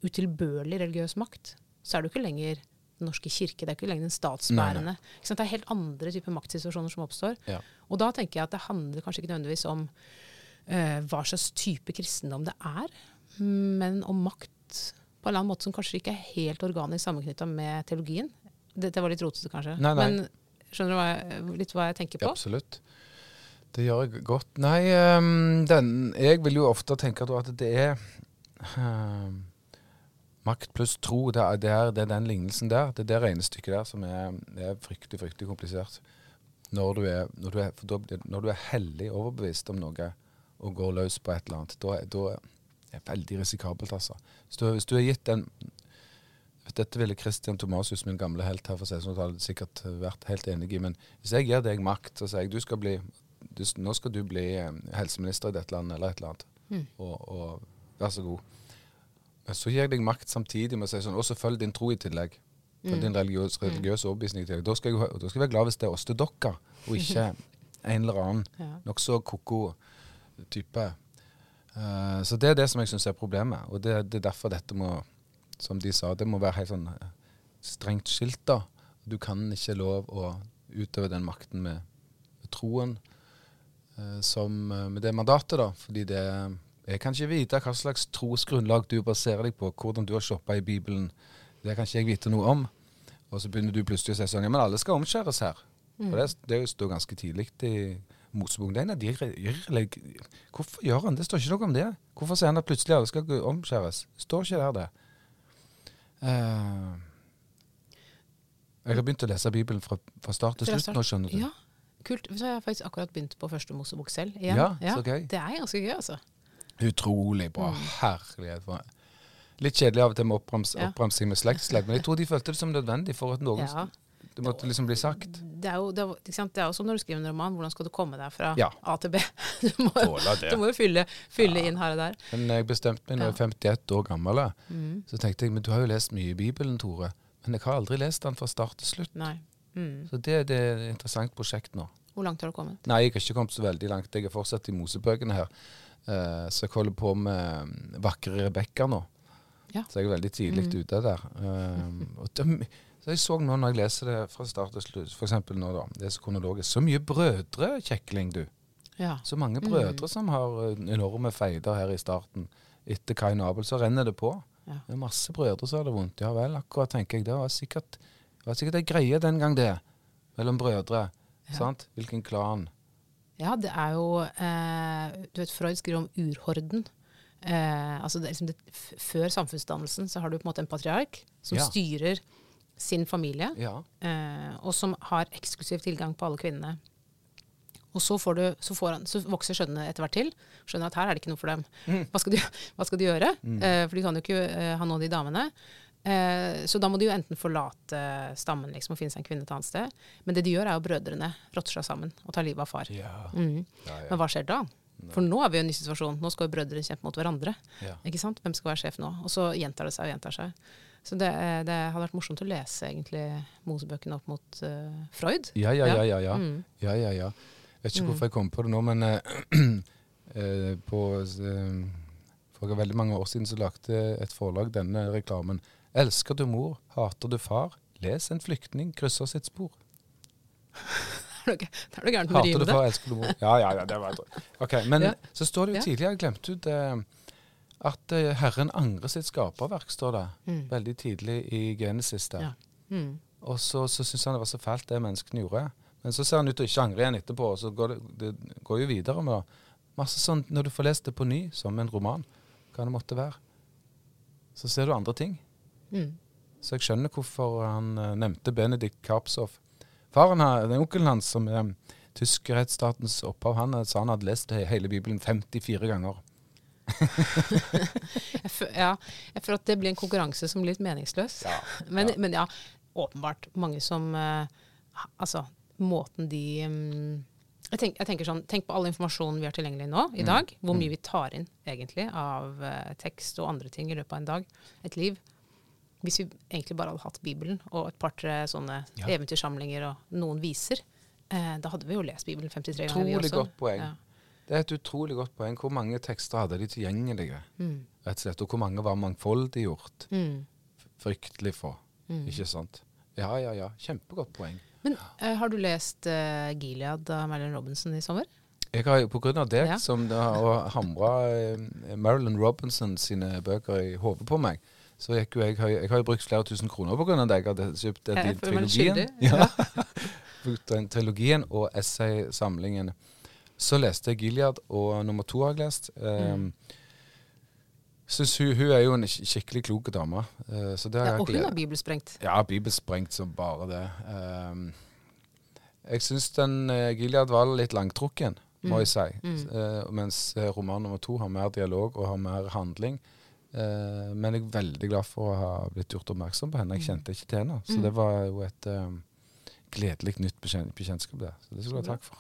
[SPEAKER 1] utilbørlig religiøs makt, så er det jo ikke lenger Den norske kirke, det er ikke lenger den statsbærende. Det er helt andre typer maktsituasjoner som oppstår.
[SPEAKER 2] Ja.
[SPEAKER 1] Og da tenker jeg at det handler kanskje ikke nødvendigvis om eh, hva slags type kristendom det er, men om makt på en eller annen måte som kanskje ikke er helt organisk sammenknytta med teologien. Dette var litt rotete, kanskje.
[SPEAKER 2] Nei, nei.
[SPEAKER 1] Men skjønner du hva jeg, litt hva jeg tenker på?
[SPEAKER 2] Absolutt. Det gjør jeg godt. Nei, um, den, jeg vil jo ofte tenke at det er um, makt pluss tro. Det er, det, er, det er den lignelsen der. Det er det regnestykket der som er, er fryktelig, fryktelig komplisert. Når du er, når du er, når du er hellig overbevist om noe og går løs på et eller annet, da, da er det veldig risikabelt, altså. Hvis du, hvis du er gitt en dette ville Christian Tomasius, min gamle helt her, for å si det sånn, hadde sikkert vært helt enig i. Men hvis jeg gir deg makt, så sier jeg du skal bli, du, nå skal du bli eh, helseminister i dette landet, eller et eller annet.
[SPEAKER 1] Mm.
[SPEAKER 2] Og, og vær så god. Så gir jeg deg makt samtidig med å si sånn, og så følg din tro i tillegg. Følg
[SPEAKER 1] Mm.
[SPEAKER 2] din religiøs, religiøse overbevisning i tillegg. Da skal, jeg, da skal jeg være glad hvis det er oss til dere, og ikke en eller annen
[SPEAKER 1] Ja.
[SPEAKER 2] nokså ko-ko type. Uh, så det er det som jeg syns er problemet. Og det, det er derfor dette må, som de sa, det må være helt sånn eh, strengt skilt. da. Du kan ikke lov å utøve den makten med, med troen eh, som eh, med det mandatet, da. Fordi det Jeg kan ikke vite hva slags trosgrunnlag du baserer deg på, hvordan du har shoppa i Bibelen. Det kan ikke jeg vite noe om. Og så begynner du plutselig å si sånn Ja, men alle skal omskjæres her.
[SPEAKER 1] Mm.
[SPEAKER 2] For det, det står ganske tidlig i Mosebok. Det en av de Hvorfor gjør han det? Det står ikke noe om det. Hvorfor sier han at plutselig alle skal omskjæres? Står ikke der, det. Eh, jeg har begynt å lese Bibelen fra, fra start til slutt nå, skjønner du.
[SPEAKER 1] Ja, kult. Så har jeg faktisk akkurat begynt på første Mosebok selv igjen.
[SPEAKER 2] Ja, så gøy.
[SPEAKER 1] Det er ganske gøy, altså.
[SPEAKER 2] Utrolig bra.
[SPEAKER 1] Mm.
[SPEAKER 2] Herlighet. Litt kjedelig av og til med oppbremsing
[SPEAKER 1] Ja.
[SPEAKER 2] med slektsledd, men jeg tror de følte det som nødvendig for at noen
[SPEAKER 1] Ja.
[SPEAKER 2] Det måtte liksom bli sagt.
[SPEAKER 1] Det er jo, det er, det er jo som når du skriver en roman. Hvordan skal du komme deg fra
[SPEAKER 2] Ja.
[SPEAKER 1] A til B? Du må, du må jo fylle, fylle inn her og der.
[SPEAKER 2] Men jeg bestemte meg når jeg var 51 år gammel.
[SPEAKER 1] Mm.
[SPEAKER 2] Så tenkte jeg men du har jo lest mye i Bibelen, Tore. Men jeg har aldri lest den fra start til slutt.
[SPEAKER 1] Mm.
[SPEAKER 2] Så det, det er et interessant prosjekt nå.
[SPEAKER 1] Hvor langt har du kommet?
[SPEAKER 2] Nei, jeg har ikke kommet så veldig langt. Jeg er fortsatt i Mosebøkene her. Uh, så jeg holder på med mm, Vakre Rebekka nå.
[SPEAKER 1] Ja.
[SPEAKER 2] Så jeg er veldig tidlig
[SPEAKER 1] Mm.
[SPEAKER 2] ute der. Um, og det, så jeg så nå når jeg leser det fra start til slutt, f.eks. nå da, det så kronologisk, så mye brødre, kjekling, du.
[SPEAKER 1] Ja.
[SPEAKER 2] Så mange
[SPEAKER 1] Mm.
[SPEAKER 2] brødre som har eh, enorme feider her i starten. Etter Kai Nabel så renner det på.
[SPEAKER 1] Ja.
[SPEAKER 2] Det er masse brødre som har det vondt. Ja vel, akkurat tenker jeg. Det var sikkert, det var sikkert ei greie den gang, det. Mellom brødre.
[SPEAKER 1] Ja.
[SPEAKER 2] Sant? Hvilken klan.
[SPEAKER 1] Ja, det er jo eh, Du vet, Freud skriver om urhorden. Eh, altså det liksom det, før samfunnsdannelsen så har du på en måte en patriark som styrer sin familie,
[SPEAKER 2] Ja.
[SPEAKER 1] eh, og som har eksklusiv tilgang på alle kvinnene. Og så, får du, så, får han, så vokser skjønnet etter hvert til. Skjønner at her er det ikke noe for dem.
[SPEAKER 2] Mm.
[SPEAKER 1] Hva, skal de, hva skal de gjøre? Eh, for de kan jo ikke eh, ha noen av de damene. Eh, så da må de jo enten forlate stammen liksom, og finne seg en kvinne et annet sted. Men det de gjør, er jo brødrene rotter seg sammen og tar livet av far.
[SPEAKER 2] Ja.
[SPEAKER 1] Mm.
[SPEAKER 2] Ja.
[SPEAKER 1] Men hva skjer da? For nå er vi i en ny situasjon. Nå skal jo brødre kjempe mot hverandre. Hvem skal være sjef nå? Og så gjentar det seg og gjentar seg. Så det, eh, det hadde vært morsomt å lese egentlig Mosebøkene opp mot uh, Freud.
[SPEAKER 2] Ja, ja, ja. ja, ja.
[SPEAKER 1] Mm.
[SPEAKER 2] ja, ja, ja. Jeg Vet ikke
[SPEAKER 1] Mm.
[SPEAKER 2] hvorfor jeg kom på det nå, men eh, på, uh, For veldig mange år siden så lagde et forlag denne reklamen. Elsker du mor, hater du far? Les en flyktning krysser sitt spor.
[SPEAKER 1] Det er noe gærent med
[SPEAKER 2] Hater du far, elsker du mor? Ja, ja, ja, det var et Ok, Men
[SPEAKER 1] Ja.
[SPEAKER 2] så står det jo tidligere, jeg glemte ut eh, at eh, Herren angrer sitt skaperverk, står det.
[SPEAKER 1] Mm.
[SPEAKER 2] Veldig tidlig i Genesis der.
[SPEAKER 1] Ja. Mm.
[SPEAKER 2] Og så, så syns han det var så fælt det menneskene gjorde. Men så ser han ut til å ikke angre igjen etterpå, og så går det, det går jo videre med det. masse sånn Når du får lest det på ny, som en roman, hva det måtte være, så ser du andre ting.
[SPEAKER 1] Mm.
[SPEAKER 2] Så jeg skjønner hvorfor han eh, nevnte Benedikt Karpsov. Faren her, den onkelen hans som er tysk rettsstatens opphav, han sa han hadde lest he- hele Bibelen 54 ganger.
[SPEAKER 1] Jeg, føler, ja, jeg føler at det blir en konkurranse som blir litt meningsløs.
[SPEAKER 2] Ja,
[SPEAKER 1] Men, men ja, åpenbart mange som uh, Altså, måten de um, Jeg, tenk, jeg tenker sånn, Tenk på all informasjonen vi har tilgjengelig nå i
[SPEAKER 2] Mm.
[SPEAKER 1] dag. Hvor mye vi tar inn egentlig av uh, tekst og andre ting i løpet av en dag. Et liv. Hvis vi egentlig bare hadde hatt Bibelen og et par-tre sånne
[SPEAKER 2] Ja.
[SPEAKER 1] eventyrsamlinger og noen viser, eh, da hadde vi jo lest Bibelen 53 ganger. vi også.
[SPEAKER 2] godt poeng.
[SPEAKER 1] Ja.
[SPEAKER 2] Det er et utrolig godt poeng. Hvor mange tekster hadde de tilgjengelige?
[SPEAKER 1] Mm.
[SPEAKER 2] rett og slett, Og hvor mange var mangfoldiggjort?
[SPEAKER 1] Mm.
[SPEAKER 2] Fryktelig få.
[SPEAKER 1] Mm.
[SPEAKER 2] Ikke sant? Ja, ja, ja. Kjempegodt poeng.
[SPEAKER 1] Men uh, har du lest uh, Gilead av Marilyn Robinson i sommer?
[SPEAKER 2] Jeg har jo av deg
[SPEAKER 1] Ja.
[SPEAKER 2] som har hamra uh, Marilyn Robinson sine bøker i hodet på meg, så jeg, jeg, har, jeg har jo brukt flere tusen kroner av deg. Hadde kjøpt den
[SPEAKER 1] Jeg
[SPEAKER 2] trilogien. Ja. Den trilogien og essaysamlingen. Så leste jeg Gilead, og nummer to har jeg lest. Um, Synes hun, hun er jo en sk- skikkelig klok dame. Uh, så det har
[SPEAKER 1] Ja,
[SPEAKER 2] jeg
[SPEAKER 1] og hun
[SPEAKER 2] har
[SPEAKER 1] er bibelsprengt.
[SPEAKER 2] ja, bibelsprengt som bare det. Um, jeg syns den uh, Gilead var litt langtrukken, må
[SPEAKER 1] Mm.
[SPEAKER 2] jeg si.
[SPEAKER 1] Mm.
[SPEAKER 2] Uh, mens roman nummer to har mer dialog og har mer handling. Men jeg er veldig glad for å ha blitt gjort oppmerksom på henne. Jeg
[SPEAKER 1] Mm.
[SPEAKER 2] kjente ikke til henne. Så
[SPEAKER 1] Mm.
[SPEAKER 2] det var jo et um, gledelig nytt bekjen bekjentskap der. Så det skal du ha takk for.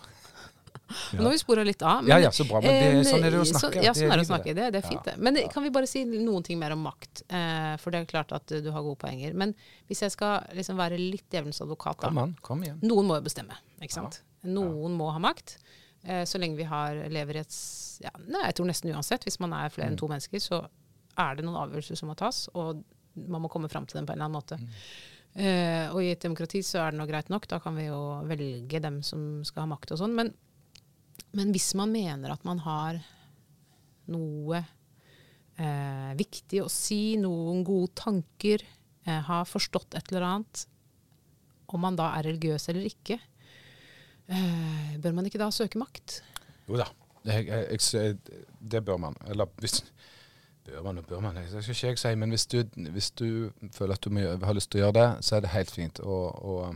[SPEAKER 1] Men Nå har vi spora litt av.
[SPEAKER 2] ja ja, så bra. Men det,
[SPEAKER 1] eh,
[SPEAKER 2] sånn er det å
[SPEAKER 1] så-
[SPEAKER 2] snakke.
[SPEAKER 1] Ja, sånn er det å snakke. Det, det er fint, det. Men
[SPEAKER 2] Ja.
[SPEAKER 1] kan vi bare si noen ting mer om makt? Eh, for det er klart at du har gode poenger. Men hvis jeg skal liksom være litt djevelens advokat, da.
[SPEAKER 2] Kom an, kom igjen.
[SPEAKER 1] Noen må jo bestemme, ikke sant? Noen må ha makt. Eh, så lenge vi har, lever i et ja, nei, Jeg tror nesten uansett, hvis man er flere enn
[SPEAKER 2] Mm.
[SPEAKER 1] to mennesker, så er det noen avgjørelser som må tas, og man må komme fram til dem på en eller annen måte.
[SPEAKER 2] Mm.
[SPEAKER 1] Uh, og i et demokrati så er det nå greit nok, da kan vi jo velge dem som skal ha makt og sånn. Men, men hvis man mener at man har noe eh, viktig å si, noen gode tanker, eh, har forstått et eller annet, om man da er religiøs eller ikke, eh, bør man ikke da søke makt?
[SPEAKER 2] Jo da, jeg, jeg, jeg, det bør man. Eller hvis Bør man og bør man, det skal ikke jeg si. Men hvis du, hvis du føler at du har lyst til å gjøre det, så er det helt fint. Og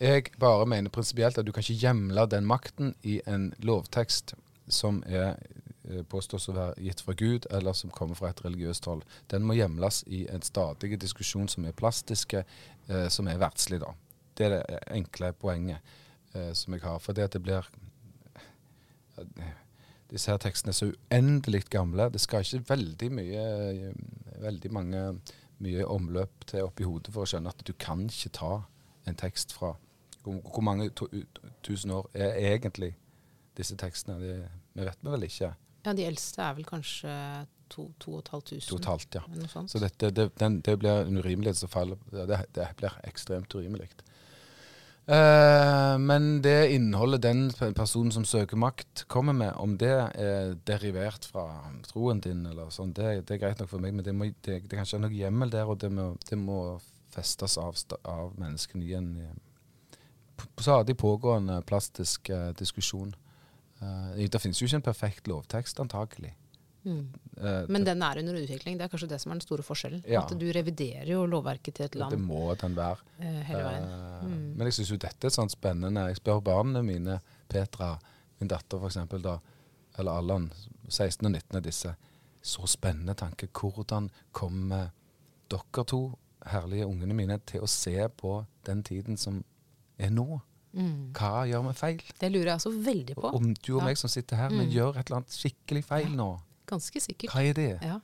[SPEAKER 2] jeg bare mener prinsipielt at du kan ikke hjemle den makten i en lovtekst som er eh, påstås å være gitt fra Gud, eller som kommer fra et religiøst hold. Den må hjemles i en stadig diskusjon som er plastiske, eh, som er verdslig, da. Det er det enkle poenget eh, som jeg har. For det at det blir Disse her tekstene er så uendelig gamle. Det skal ikke veldig mye eh, Veldig mange mye omløp til oppi hodet for å skjønne at du kan ikke ta en tekst fra Hvor, hvor mange to, tusen år er egentlig disse tekstene? Det, vi vet vi vel ikke.
[SPEAKER 1] Ja, de eldste er vel kanskje to, to og et halvt tusen.
[SPEAKER 2] Totalt, ja.
[SPEAKER 1] noe sånt.
[SPEAKER 2] Så dette, det, den, det blir en urimelighet som faller Det, det blir ekstremt urimelig. Eh, men det innholdet den personen som søker makt, kommer med, om det er derivert fra troen din, eller sånn, det, det er greit nok for meg, men det, må, det, det kan ikke ha noe hjemmel der, og det må, det må festes av, av menneskene i en eh, stadig pågående plastisk uh, diskusjon. Uh, det finnes jo ikke en perfekt lovtekst, antakelig.
[SPEAKER 1] Mm.
[SPEAKER 2] Uh,
[SPEAKER 1] Men den er under utvikling. Det er kanskje det som er den store forskjellen.
[SPEAKER 2] Ja.
[SPEAKER 1] At du reviderer jo lovverket til et land
[SPEAKER 2] det må den være.
[SPEAKER 1] hele veien. Mm.
[SPEAKER 2] Men jeg syns jo dette er sånn spennende. Jeg spør barna mine, Petra, min datter f.eks., da, eller Allan, 16 og 19 av disse, så spennende tanke. Hvordan kommer dere to herlige ungene mine til å se på den tiden som er nå?
[SPEAKER 1] Mm.
[SPEAKER 2] Hva gjør vi feil?
[SPEAKER 1] Det lurer jeg også veldig på.
[SPEAKER 2] Om du og
[SPEAKER 1] Ja.
[SPEAKER 2] meg som sitter her, vi
[SPEAKER 1] Mm.
[SPEAKER 2] gjør et eller annet skikkelig feil nå.
[SPEAKER 1] Ganske sikkert.
[SPEAKER 2] Hva er det?
[SPEAKER 1] Ja.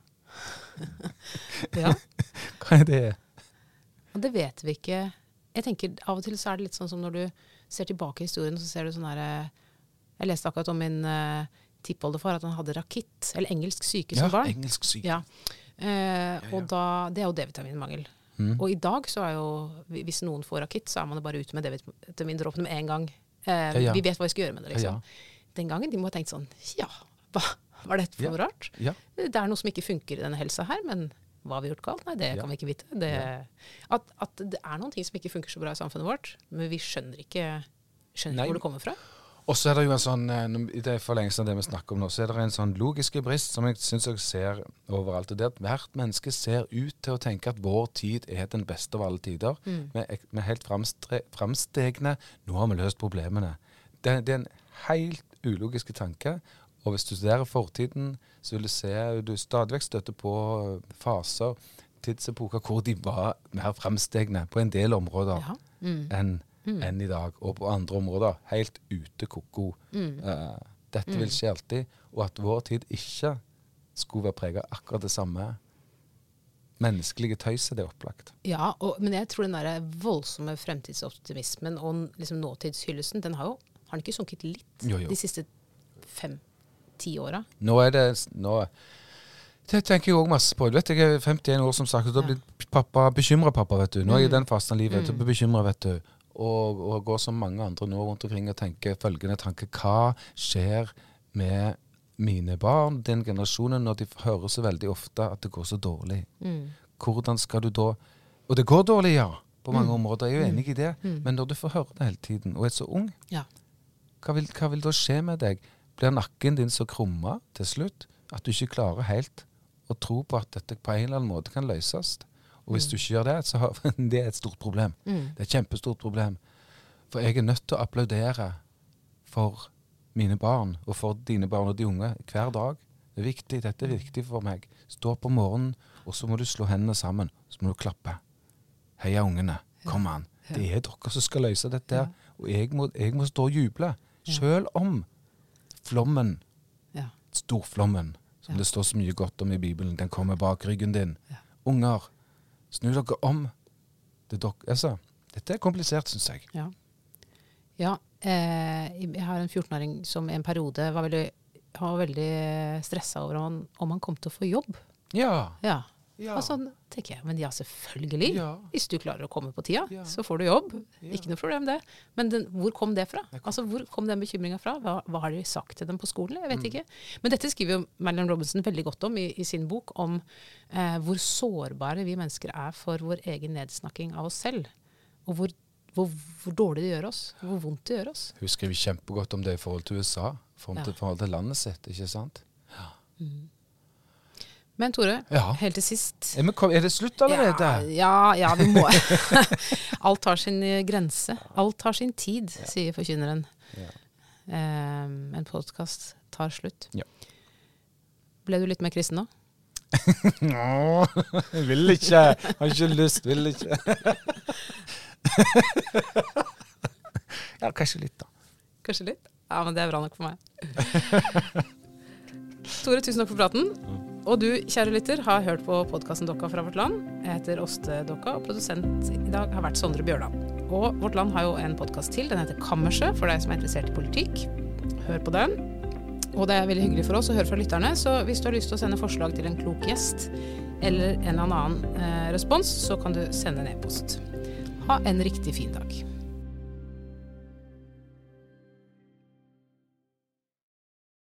[SPEAKER 1] ja.
[SPEAKER 2] Hva er det?
[SPEAKER 1] Og det vet vi ikke. Jeg tenker Av og til så er det litt sånn som når du ser tilbake i historien, så ser du sånn herre Jeg leste akkurat om min uh, tippoldefar, at han hadde rakitt, eller engelsk syke som
[SPEAKER 2] Ja,
[SPEAKER 1] barn.
[SPEAKER 2] engelsk syke.
[SPEAKER 1] Ja. Eh. Og da, det er jo D-vitaminmangel.
[SPEAKER 2] Mm.
[SPEAKER 1] Og i dag så er jo Hvis noen får rakitt, så er man jo bare ute med D-vitamindråpene med en gang. Eh,
[SPEAKER 2] Ja, ja.
[SPEAKER 1] Vi vet hva vi skal gjøre med det, liksom.
[SPEAKER 2] Ja,
[SPEAKER 1] Den gangen de må ha tenkt sånn Ja, hva var dette for noe rart? Det er noe som ikke funker i denne helsa her, men hva har vi gjort galt? Nei, det kan vi ikke vite. Det, at, at det er noen ting som ikke funker så bra i samfunnet vårt, men vi skjønner ikke, skjønner
[SPEAKER 2] Nei.
[SPEAKER 1] hvor det kommer fra.
[SPEAKER 2] Og så er det jo en sånn, eh, i det forlengelsen av det vi snakker om nå, så er det en sånn logiske brist som jeg syns jeg ser overalt. Og det at hvert menneske ser ut til å tenke at vår tid er den beste av alle tider.
[SPEAKER 1] Mm.
[SPEAKER 2] Vi er, er helt framstegne. Nå har vi løst problemene. Det, det er en helt ulogisk tanke. Og hvis du studerer fortiden, så vil du se du stadig vekk støtter på faser, tidsepoker, hvor de var mer framstegne på en del områder
[SPEAKER 1] Ja. Mm.
[SPEAKER 2] enn
[SPEAKER 1] Mm.
[SPEAKER 2] enn i dag. Og på andre områder helt ute ko-ko.
[SPEAKER 1] Mm.
[SPEAKER 2] Uh, dette vil skje alltid. Og at vår tid ikke skulle være prega av akkurat det samme menneskelige tøyset, det er opplagt.
[SPEAKER 1] Ja, og, men jeg tror den der voldsomme fremtidsoptimismen og liksom nåtidshyllesten, den har jo har den ikke sunket litt
[SPEAKER 2] Jo, jo.
[SPEAKER 1] de siste fem-ti åra?
[SPEAKER 2] Nå er det nå, Det tenker jeg òg masse på. Du vet, Jeg er 51 år, som sagt, og da blir pappa bekymra, pappa, vet du. Nå er jeg i
[SPEAKER 1] Mm.
[SPEAKER 2] den fasen av livet.
[SPEAKER 1] Mm.
[SPEAKER 2] Mm. bekymra, vet du. Og, og går som mange andre nå rundt omkring og tenker følgende tanke. Hva skjer med mine barn, den generasjonen, når de hører så veldig ofte at det går så dårlig?
[SPEAKER 1] Mm.
[SPEAKER 2] Hvordan skal du da Og det går dårlig, ja, på mange
[SPEAKER 1] Mm.
[SPEAKER 2] områder. Jeg er jo enig i det.
[SPEAKER 1] Mm.
[SPEAKER 2] Men når du får høre det hele tiden, og er så ung,
[SPEAKER 1] Ja.
[SPEAKER 2] hva vil, hva vil da skje med deg? Blir nakken din så krumma til slutt at du ikke klarer helt å tro på at dette på en eller annen måte kan løses? Og hvis du ikke gjør det, så har det er et stort problem.
[SPEAKER 1] Mm.
[SPEAKER 2] Det er et kjempestort problem. For jeg er nødt til å applaudere for mine barn, og for dine barn og de unge, hver dag. Det er viktig. Dette er viktig for meg. Stå opp om morgenen, og så må du slå hendene sammen. Så må du klappe. Heia ungene. Kom an. Det er dere som skal løse dette. Her. Og jeg må, jeg må stå og juble. Sjøl om flommen, storflommen, som det står så mye godt om i Bibelen, den kommer bak ryggen din. Unger, snu dere om. Det er dere, altså, dette er komplisert, syns jeg.
[SPEAKER 1] Ja. ja eh, jeg har en 14-åring som i en periode var veldig, var veldig stressa over om han, om han kom til å få jobb.
[SPEAKER 2] Ja.
[SPEAKER 1] Ja.
[SPEAKER 2] Ja.
[SPEAKER 1] Og sånn tenker jeg, men ja, selvfølgelig.
[SPEAKER 2] Ja.
[SPEAKER 1] Hvis du klarer å komme på tida,
[SPEAKER 2] Ja.
[SPEAKER 1] så får du jobb.
[SPEAKER 2] Ja.
[SPEAKER 1] Ikke noe problem det. Men den, hvor kom det fra?
[SPEAKER 2] Kom-
[SPEAKER 1] Altså, Hvor kom den bekymringa fra? Hva, hva har de sagt til dem på skolen? Jeg vet
[SPEAKER 2] Mm.
[SPEAKER 1] ikke. Men dette skriver jo Marilyn Robinson veldig godt om i, i sin bok, om eh, hvor sårbare vi mennesker er for vår egen nedsnakking av oss selv. Og hvor, hvor, hvor dårlig det gjør oss. Hvor vondt det gjør oss.
[SPEAKER 2] Hun skriver kjempegodt om det i forhold til USA, i forhold til,
[SPEAKER 1] Ja.
[SPEAKER 2] forhold til landet sitt, ikke sant?
[SPEAKER 1] Men Tore,
[SPEAKER 2] Ja.
[SPEAKER 1] helt til sist
[SPEAKER 2] Er, vi er det slutt allerede?
[SPEAKER 1] Ja, ja, ja vi må Alt har sin eh, grense. Alt har sin tid, sier forkynneren.
[SPEAKER 2] Ja.
[SPEAKER 1] Eh, en podkast tar slutt.
[SPEAKER 2] Ja.
[SPEAKER 1] Ble du litt mer kristen nå?
[SPEAKER 2] Nå vil ikke. Har ikke lyst, vil ikke. ja, kanskje litt, da.
[SPEAKER 1] Kanskje litt? Ja, men det er bra nok for meg. Tore, tusen takk for praten. Og du, kjære lytter, har hørt på podkasten Dokka fra Vårt Land. Jeg heter Åste Dokka, og produsent i dag har vært Sondre Bjørdal. Og Vårt Land har jo en podkast til. Den heter Kammerset, for deg som er interessert i politikk. Hør på den. Og det er veldig hyggelig for oss å høre fra lytterne, så hvis du har lyst til å sende forslag til en klok gjest, eller en eller annen eh, respons, så kan du sende en e-post. Ha en riktig fin dag.